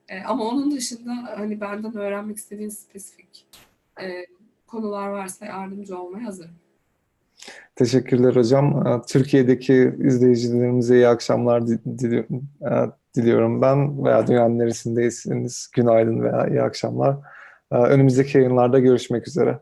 Ee, ama onun dışında hani benden öğrenmek istediğiniz spesifik e, konular varsa yardımcı olmaya hazırım. Teşekkürler hocam. Ee, Türkiye'deki izleyicilerimize iyi akşamlar di- dili- e, diliyorum ben veya dünyanın neresindeyseniz günaydın veya iyi akşamlar. Ee, Önümüzdeki yayınlarda görüşmek üzere.